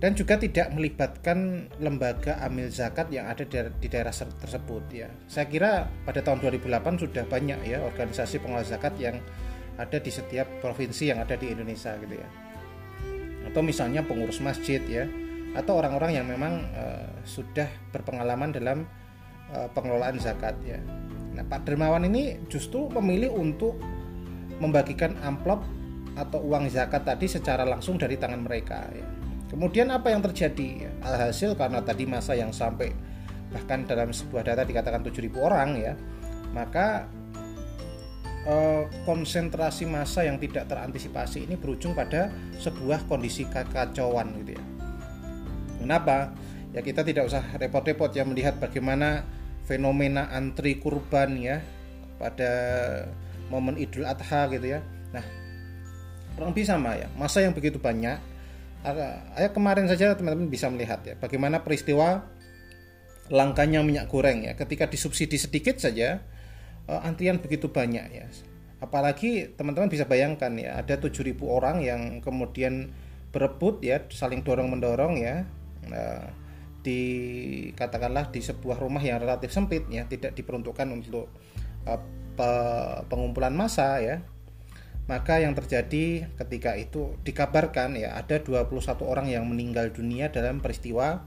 dan juga tidak melibatkan lembaga amil zakat yang ada di, daerah tersebut ya. Saya kira pada tahun 2008 sudah banyak ya organisasi pengelola zakat yang ada di setiap provinsi yang ada di Indonesia gitu ya. Atau misalnya pengurus masjid ya atau orang-orang yang memang uh, sudah berpengalaman dalam uh, pengelolaan zakat ya. Nah, Pak Dermawan ini justru memilih untuk membagikan amplop atau uang zakat tadi secara langsung dari tangan mereka ya Kemudian apa yang terjadi? Alhasil karena tadi masa yang sampai bahkan dalam sebuah data dikatakan 7000 orang ya, maka eh, konsentrasi massa yang tidak terantisipasi ini berujung pada sebuah kondisi kekacauan gitu ya. Kenapa? Ya kita tidak usah repot-repot ya melihat bagaimana fenomena antri kurban ya pada momen Idul Adha gitu ya. Nah, kurang lebih sama ya. Masa yang begitu banyak Ayah kemarin saja teman-teman bisa melihat ya bagaimana peristiwa langkanya minyak goreng ya ketika disubsidi sedikit saja uh, antrian begitu banyak ya apalagi teman-teman bisa bayangkan ya ada 7000 orang yang kemudian berebut ya saling dorong mendorong ya uh, di katakanlah di sebuah rumah yang relatif sempit ya tidak diperuntukkan untuk uh, pengumpulan massa ya maka yang terjadi ketika itu dikabarkan ya ada 21 orang yang meninggal dunia dalam peristiwa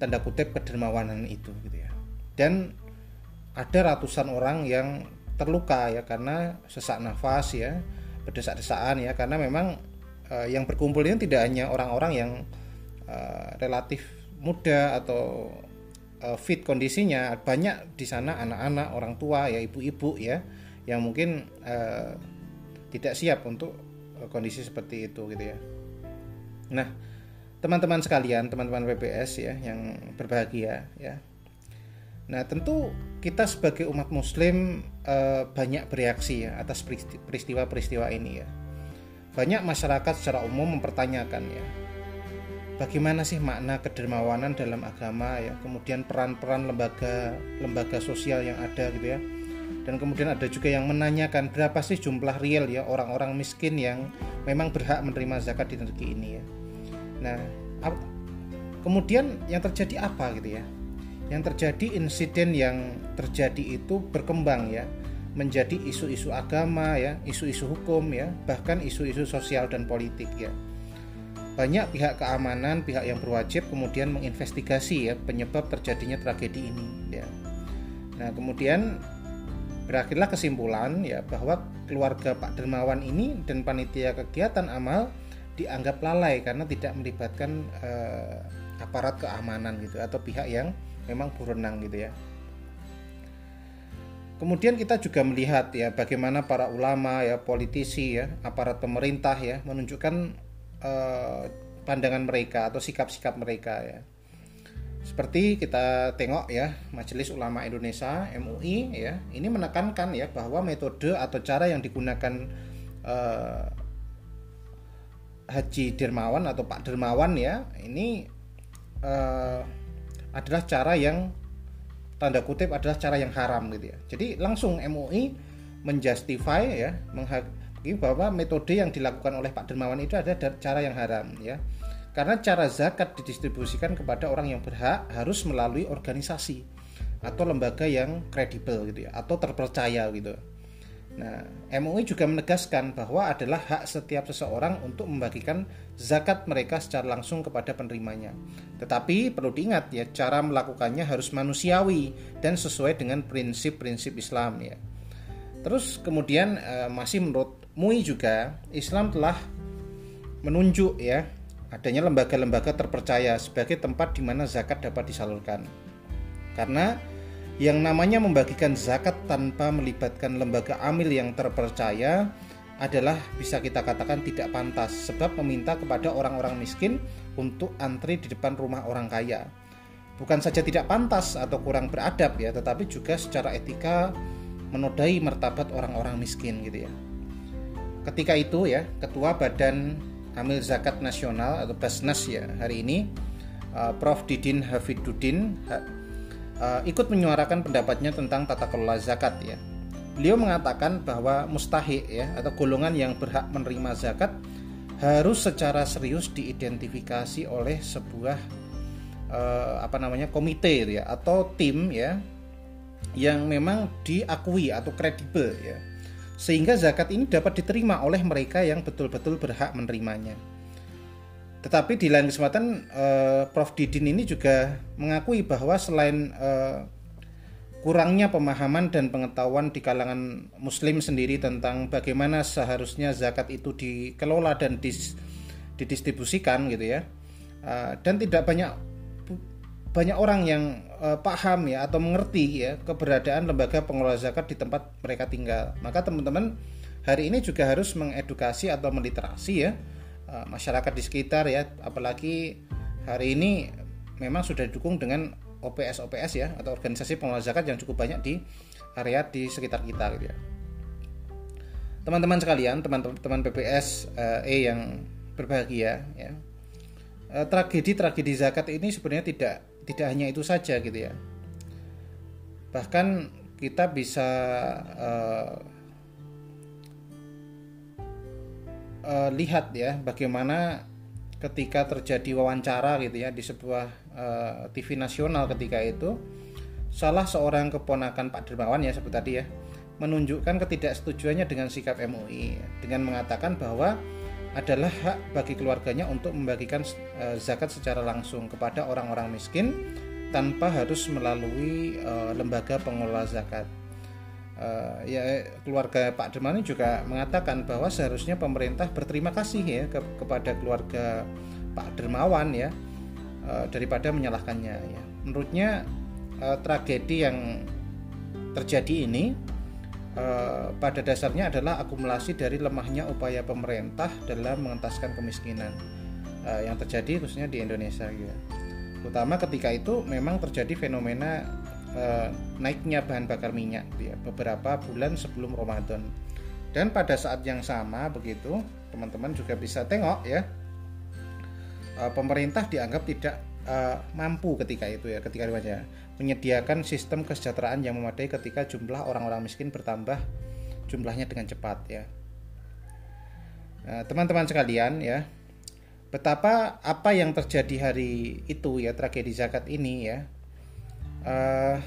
tanda kutip kedermawanan itu gitu ya. Dan ada ratusan orang yang terluka ya karena sesak nafas ya, berdesak-desaan ya karena memang uh, yang berkumpul ini tidak hanya orang-orang yang uh, relatif muda atau uh, fit kondisinya, banyak di sana anak-anak, orang tua ya, ibu-ibu ya yang mungkin uh, tidak siap untuk eh, kondisi seperti itu gitu ya. Nah, teman-teman sekalian, teman-teman PPS ya yang berbahagia ya. Nah, tentu kita sebagai umat muslim eh, banyak bereaksi ya atas peristiwa-peristiwa ini ya. Banyak masyarakat secara umum mempertanyakan ya. Bagaimana sih makna kedermawanan dalam agama ya, kemudian peran-peran lembaga lembaga sosial yang ada gitu ya dan kemudian ada juga yang menanyakan berapa sih jumlah real ya orang-orang miskin yang memang berhak menerima zakat di negeri ini ya. Nah, kemudian yang terjadi apa gitu ya? Yang terjadi insiden yang terjadi itu berkembang ya menjadi isu-isu agama ya, isu-isu hukum ya, bahkan isu-isu sosial dan politik ya. Banyak pihak keamanan, pihak yang berwajib kemudian menginvestigasi ya penyebab terjadinya tragedi ini ya. Nah, kemudian Berakhirlah kesimpulan ya bahwa keluarga Pak Dermawan ini dan panitia kegiatan amal dianggap lalai karena tidak melibatkan eh, aparat keamanan gitu atau pihak yang memang berwenang gitu ya. Kemudian kita juga melihat ya bagaimana para ulama ya, politisi ya, aparat pemerintah ya menunjukkan eh, pandangan mereka atau sikap-sikap mereka ya. Seperti kita tengok ya Majelis Ulama Indonesia MUI ya ini menekankan ya bahwa metode atau cara yang digunakan uh, Haji Dermawan atau Pak Dermawan ya ini uh, adalah cara yang tanda kutip adalah cara yang haram gitu ya. Jadi langsung MUI menjustify ya bahwa metode yang dilakukan oleh Pak Dermawan itu adalah cara yang haram ya karena cara zakat didistribusikan kepada orang yang berhak harus melalui organisasi atau lembaga yang kredibel gitu ya atau terpercaya gitu. Nah, MUI juga menegaskan bahwa adalah hak setiap seseorang untuk membagikan zakat mereka secara langsung kepada penerimanya. Tetapi perlu diingat ya, cara melakukannya harus manusiawi dan sesuai dengan prinsip-prinsip Islam ya. Terus kemudian eh, masih menurut MUI juga Islam telah menunjuk ya adanya lembaga-lembaga terpercaya sebagai tempat di mana zakat dapat disalurkan. Karena yang namanya membagikan zakat tanpa melibatkan lembaga amil yang terpercaya adalah bisa kita katakan tidak pantas sebab meminta kepada orang-orang miskin untuk antri di depan rumah orang kaya. Bukan saja tidak pantas atau kurang beradab ya, tetapi juga secara etika menodai martabat orang-orang miskin gitu ya. Ketika itu ya, ketua Badan Amil Zakat Nasional atau Basnas ya hari ini uh, Prof Didin Hafiduddin uh, ikut menyuarakan pendapatnya tentang tata kelola zakat ya. Beliau mengatakan bahwa mustahik ya atau golongan yang berhak menerima zakat harus secara serius diidentifikasi oleh sebuah uh, apa namanya komite ya atau tim ya yang memang diakui atau kredibel ya sehingga zakat ini dapat diterima oleh mereka yang betul-betul berhak menerimanya. Tetapi di lain kesempatan uh, Prof Didin ini juga mengakui bahwa selain uh, kurangnya pemahaman dan pengetahuan di kalangan muslim sendiri tentang bagaimana seharusnya zakat itu dikelola dan dis, didistribusikan gitu ya. Uh, dan tidak banyak banyak orang yang uh, paham ya atau mengerti ya keberadaan lembaga pengelola zakat di tempat mereka tinggal. Maka teman-teman hari ini juga harus mengedukasi atau meliterasi ya Eh, masyarakat di sekitar ya. Apalagi hari ini memang sudah didukung dengan OPS OPS ya atau organisasi pengelola zakat yang cukup banyak di area di sekitar kita gitu ya. Teman-teman sekalian teman-teman PPS uh, eh, E yang berbahagia ya. Uh, tragedi tragedi zakat ini sebenarnya tidak tidak hanya itu saja gitu ya. Bahkan kita bisa uh, uh, lihat ya bagaimana ketika terjadi wawancara gitu ya di sebuah uh, eh, TV nasional ketika itu salah seorang keponakan Pak Dermawan ya seperti tadi ya menunjukkan ketidaksetujuannya dengan sikap MUI dengan mengatakan bahwa adalah hak bagi keluarganya untuk membagikan uh, zakat secara langsung kepada orang-orang miskin tanpa harus melalui uh, lembaga pengelola zakat uh, ya keluarga Pak Demani juga mengatakan bahwa seharusnya pemerintah berterima kasih ya ke, kepada keluarga Pak Dermawan ya daripada menyalahkannya ya. Menurutnya tragedi yang terjadi ini uh, pada dasarnya adalah akumulasi dari lemahnya upaya pemerintah dalam mengentaskan kemiskinan uh, yang terjadi khususnya di Indonesia ya. Terutama ketika itu memang terjadi fenomena eh, naiknya bahan bakar minyak gitu ya, beberapa bulan sebelum Ramadan. Dan pada saat yang sama begitu, teman-teman juga bisa tengok ya, eh, pemerintah dianggap tidak eh, mampu ketika itu ya, ketika itu menyediakan sistem kesejahteraan yang memadai ketika jumlah orang-orang miskin bertambah jumlahnya dengan cepat ya. Nah, teman-teman sekalian ya, betapa apa yang terjadi hari itu ya tragedi zakat ini ya uh,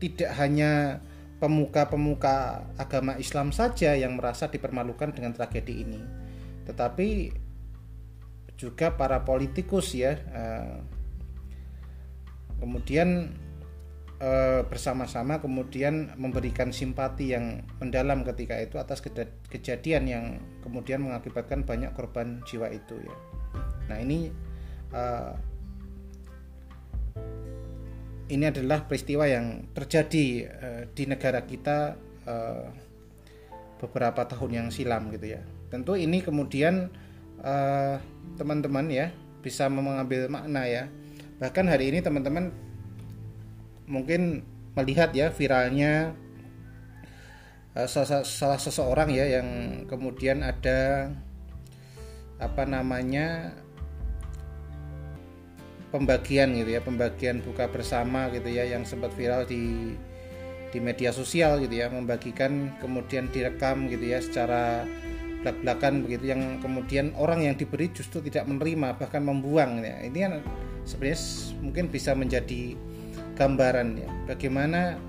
tidak hanya pemuka-pemuka agama Islam saja yang merasa dipermalukan dengan tragedi ini, tetapi juga para politikus ya. Uh, kemudian uh, bersama-sama kemudian memberikan simpati yang mendalam ketika itu atas kejadian yang kemudian mengakibatkan banyak korban jiwa itu ya. Nah ini uh, ini adalah peristiwa yang terjadi di negara kita beberapa tahun yang silam gitu ya. Tentu ini kemudian eh, teman-teman ya bisa mengambil makna ya. Bahkan hari ini teman-teman mungkin melihat ya viralnya uh, salah, salah seseorang ya yang kemudian ada apa namanya pembagian gitu ya pembagian buka bersama gitu ya yang sempat viral di di media sosial gitu ya membagikan kemudian direkam gitu ya secara belak-belakan begitu yang kemudian orang yang diberi justru tidak menerima bahkan membuang ya ini kan sebenarnya mungkin bisa menjadi gambaran ya bagaimana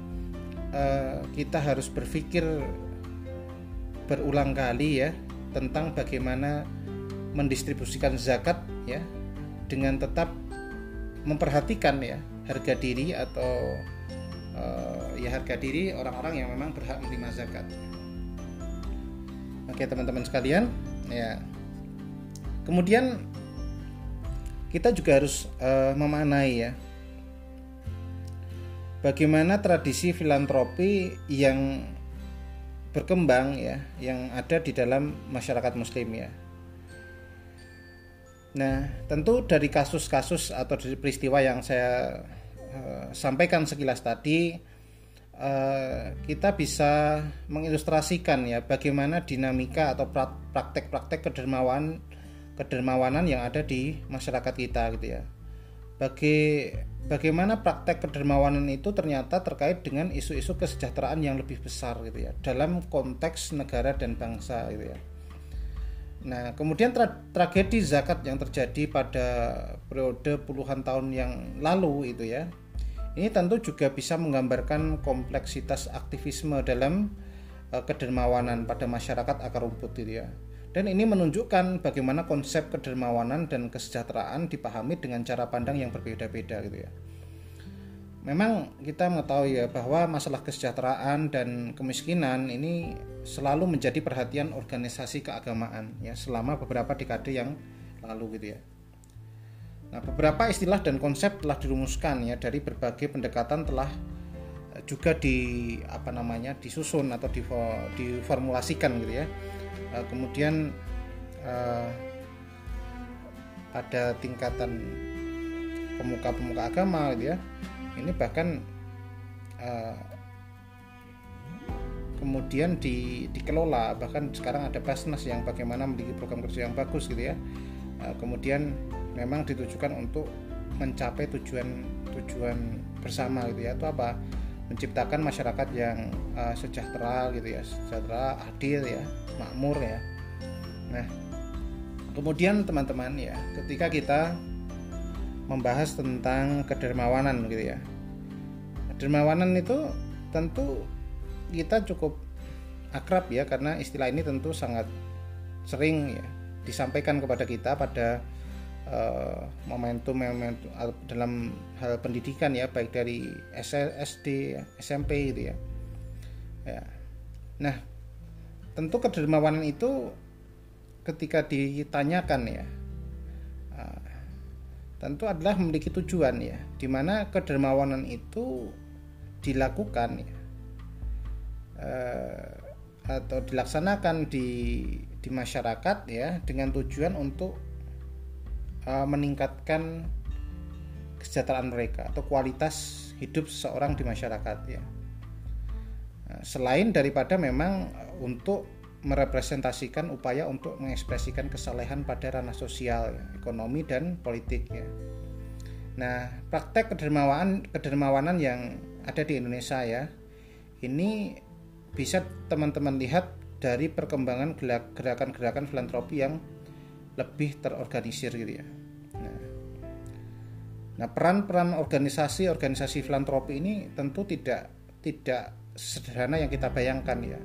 uh, kita harus berpikir berulang kali ya tentang bagaimana mendistribusikan zakat ya dengan tetap memperhatikan ya harga diri atau uh, ya harga diri orang-orang yang memang berhak menerima zakat. Oke teman-teman sekalian, ya. Kemudian kita juga harus uh, memaknai ya bagaimana tradisi filantropi yang berkembang ya yang ada di dalam masyarakat muslim ya Nah, tentu dari kasus-kasus atau dari peristiwa yang saya uh, sampaikan sekilas tadi, uh, kita bisa mengilustrasikan ya bagaimana dinamika atau praktek-praktek kedermawan kedermawanan yang ada di masyarakat kita gitu ya. bagi bagaimana praktek kedermawanan itu ternyata terkait dengan isu-isu kesejahteraan yang lebih besar gitu ya dalam konteks negara dan bangsa gitu ya. Nah, kemudian tra tragedi zakat yang terjadi pada periode puluhan tahun yang lalu itu ya. Ini tentu juga bisa menggambarkan kompleksitas aktivisme dalam uh, kedermawanan pada masyarakat akar rumput itu ya. Dan ini menunjukkan bagaimana konsep kedermawanan dan kesejahteraan dipahami dengan cara pandang yang berbeda-beda gitu ya. Memang kita mengetahui ya bahwa masalah kesejahteraan dan kemiskinan ini selalu menjadi perhatian organisasi keagamaan ya selama beberapa dekade yang lalu gitu ya. Nah, beberapa istilah dan konsep telah dirumuskan ya dari berbagai pendekatan telah eh, juga di apa namanya disusun atau diformulasikan gitu ya. Uh, kemudian uh, pada tingkatan pemuka-pemuka agama gitu ya ini bahkan kemudian di, dikelola. Bahkan sekarang ada Basnas yang bagaimana memiliki program kerja yang bagus gitu ya. Kemudian memang ditujukan untuk mencapai tujuan tujuan bersama gitu ya. Itu apa? Menciptakan masyarakat yang uh, sejahtera gitu ya sejahtera adil ya makmur ya. Nah kemudian teman-teman ya ketika kita membahas tentang kedermawanan gitu ya. Kedermawanan itu tentu kita cukup akrab ya karena istilah ini tentu sangat sering ya disampaikan kepada kita pada uh, momentum momentum dalam hal pendidikan ya baik dari SD SMP gitu ya. Ya. Nah tentu kedermawanan itu ketika ditanyakan ya uh, tentu adalah memiliki tujuan ya di mana kedermawanan itu dilakukan ya. Uh, atau dilaksanakan di di masyarakat ya dengan tujuan untuk uh, meningkatkan kesejahteraan mereka atau kualitas hidup seseorang di masyarakat ya. Nah, selain daripada memang untuk merepresentasikan upaya untuk mengekspresikan kesalehan pada ranah sosial, ya, ekonomi dan politik ya. Nah, praktek kedermawanan kedermawanan yang ada di Indonesia ya, ini bisa teman-teman lihat dari perkembangan gerakan-gerakan filantropi yang lebih terorganisir gitu ya. Nah, nah peran-peran organisasi-organisasi filantropi ini tentu tidak tidak sederhana yang kita bayangkan ya.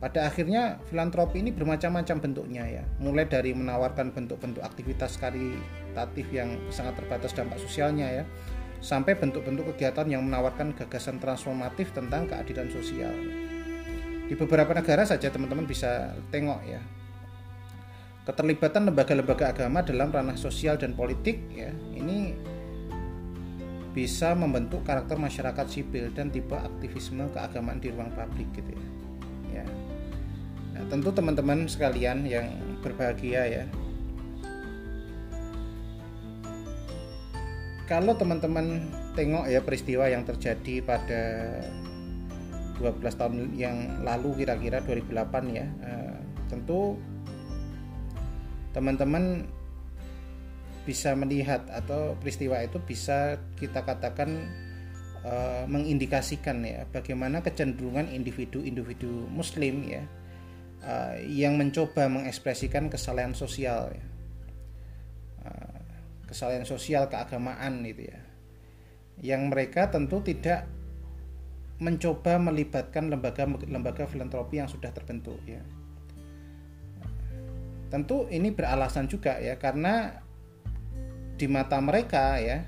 Pada akhirnya filantropi ini bermacam-macam bentuknya ya, mulai dari menawarkan bentuk-bentuk aktivitas karitatif yang sangat terbatas dampak sosialnya ya, sampai bentuk-bentuk kegiatan yang menawarkan gagasan transformatif tentang keadilan sosial. Di beberapa negara saja teman-teman bisa tengok ya, keterlibatan lembaga-lembaga agama dalam ranah sosial dan politik ya ini bisa membentuk karakter masyarakat sipil dan tipe aktivisme keagamaan di ruang publik gitu ya. ya. Nah, tentu teman-teman sekalian yang berbahagia ya. Kalau teman-teman tengok ya peristiwa yang terjadi pada 12 tahun yang lalu kira-kira 2008 ya, eh, tentu teman-teman bisa melihat atau peristiwa itu bisa kita katakan uh, mengindikasikan ya bagaimana kecenderungan individu-individu muslim ya uh, yang mencoba mengekspresikan kesalahan sosial ya. uh, kesalahan sosial keagamaan itu ya yang mereka tentu tidak mencoba melibatkan lembaga-lembaga filantropi yang sudah terbentuk ya Tentu ini beralasan juga ya karena di mata mereka ya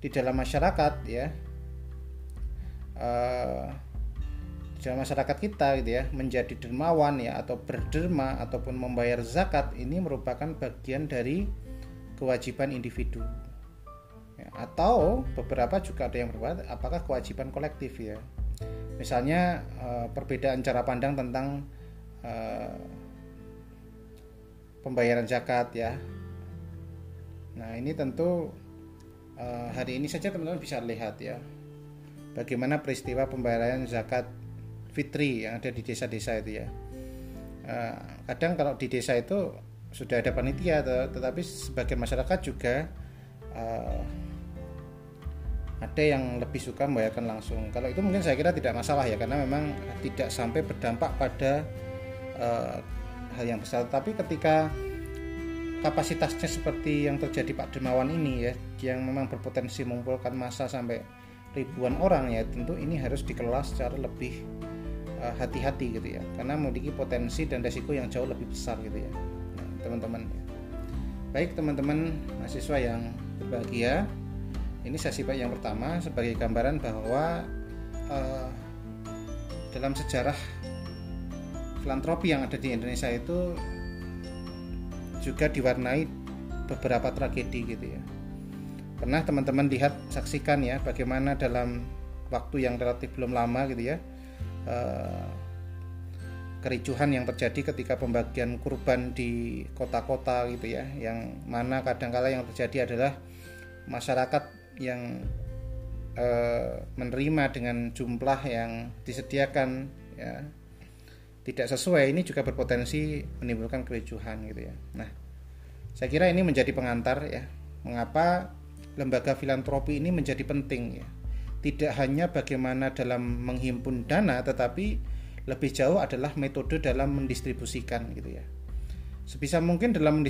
di dalam masyarakat ya uh, di dalam masyarakat kita gitu ya menjadi dermawan ya atau berderma ataupun membayar zakat ini merupakan bagian dari kewajiban individu. Ya, atau beberapa juga ada yang berbuat apakah kewajiban kolektif ya? Misalnya uh, perbedaan cara pandang tentang uh, pembayaran zakat ya. Nah, ini tentu uh, hari ini saja teman-teman bisa lihat ya bagaimana peristiwa pembayaran zakat fitri yang ada di desa-desa itu ya. Uh, kadang kalau di desa itu sudah ada panitia tetapi sebagian masyarakat juga uh, ada yang lebih suka membayarkan langsung kalau itu mungkin saya kira tidak masalah ya karena memang tidak sampai berdampak pada hal yang besar. Tapi ketika kapasitasnya seperti yang terjadi Pak Dermawan ini ya yang memang berpotensi mengumpulkan massa sampai ribuan orang ya tentu ini harus dikelola secara lebih uh, hati-hati gitu ya. Karena memiliki potensi dan resiko yang jauh lebih besar gitu ya. Nah, teman-teman ya. baik teman-teman mahasiswa yang berbahagia ini sesi yang pertama sebagai gambaran bahwa uh, dalam sejarah filantropi yang ada di Indonesia itu juga diwarnai beberapa tragedi gitu ya. Pernah teman-teman lihat saksikan ya bagaimana dalam waktu yang relatif belum lama gitu ya uh, kericuhan yang terjadi ketika pembagian kurban di kota-kota gitu ya yang mana kadangkala yang terjadi adalah masyarakat yang uh, menerima dengan jumlah yang disediakan ya tidak sesuai ini juga berpotensi menimbulkan kericuhan gitu ya. Nah, saya kira ini menjadi pengantar ya mengapa lembaga filantropi ini menjadi penting ya. Tidak hanya bagaimana dalam menghimpun dana tetapi lebih jauh adalah metode dalam mendistribusikan gitu ya. Sebisa mungkin dalam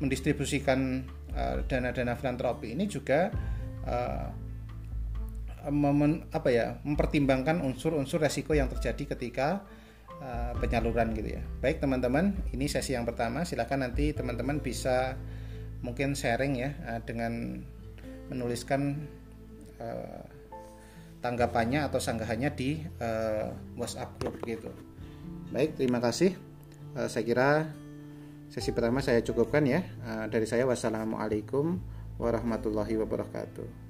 mendistribusikan eh, dana-dana uh, filantropi ini juga uh, apa ya mempertimbangkan unsur-unsur resiko yang terjadi ketika uh, penyaluran gitu ya. Baik teman-teman, ini sesi yang pertama. Silakan nanti teman-teman bisa mungkin sharing ya uh, dengan menuliskan uh, tanggapannya atau sanggahannya di WhatsApp group gitu. Baik, terima kasih. Saya kira sesi pertama saya cukupkan ya. Dari saya wassalamualaikum warahmatullahi wabarakatuh.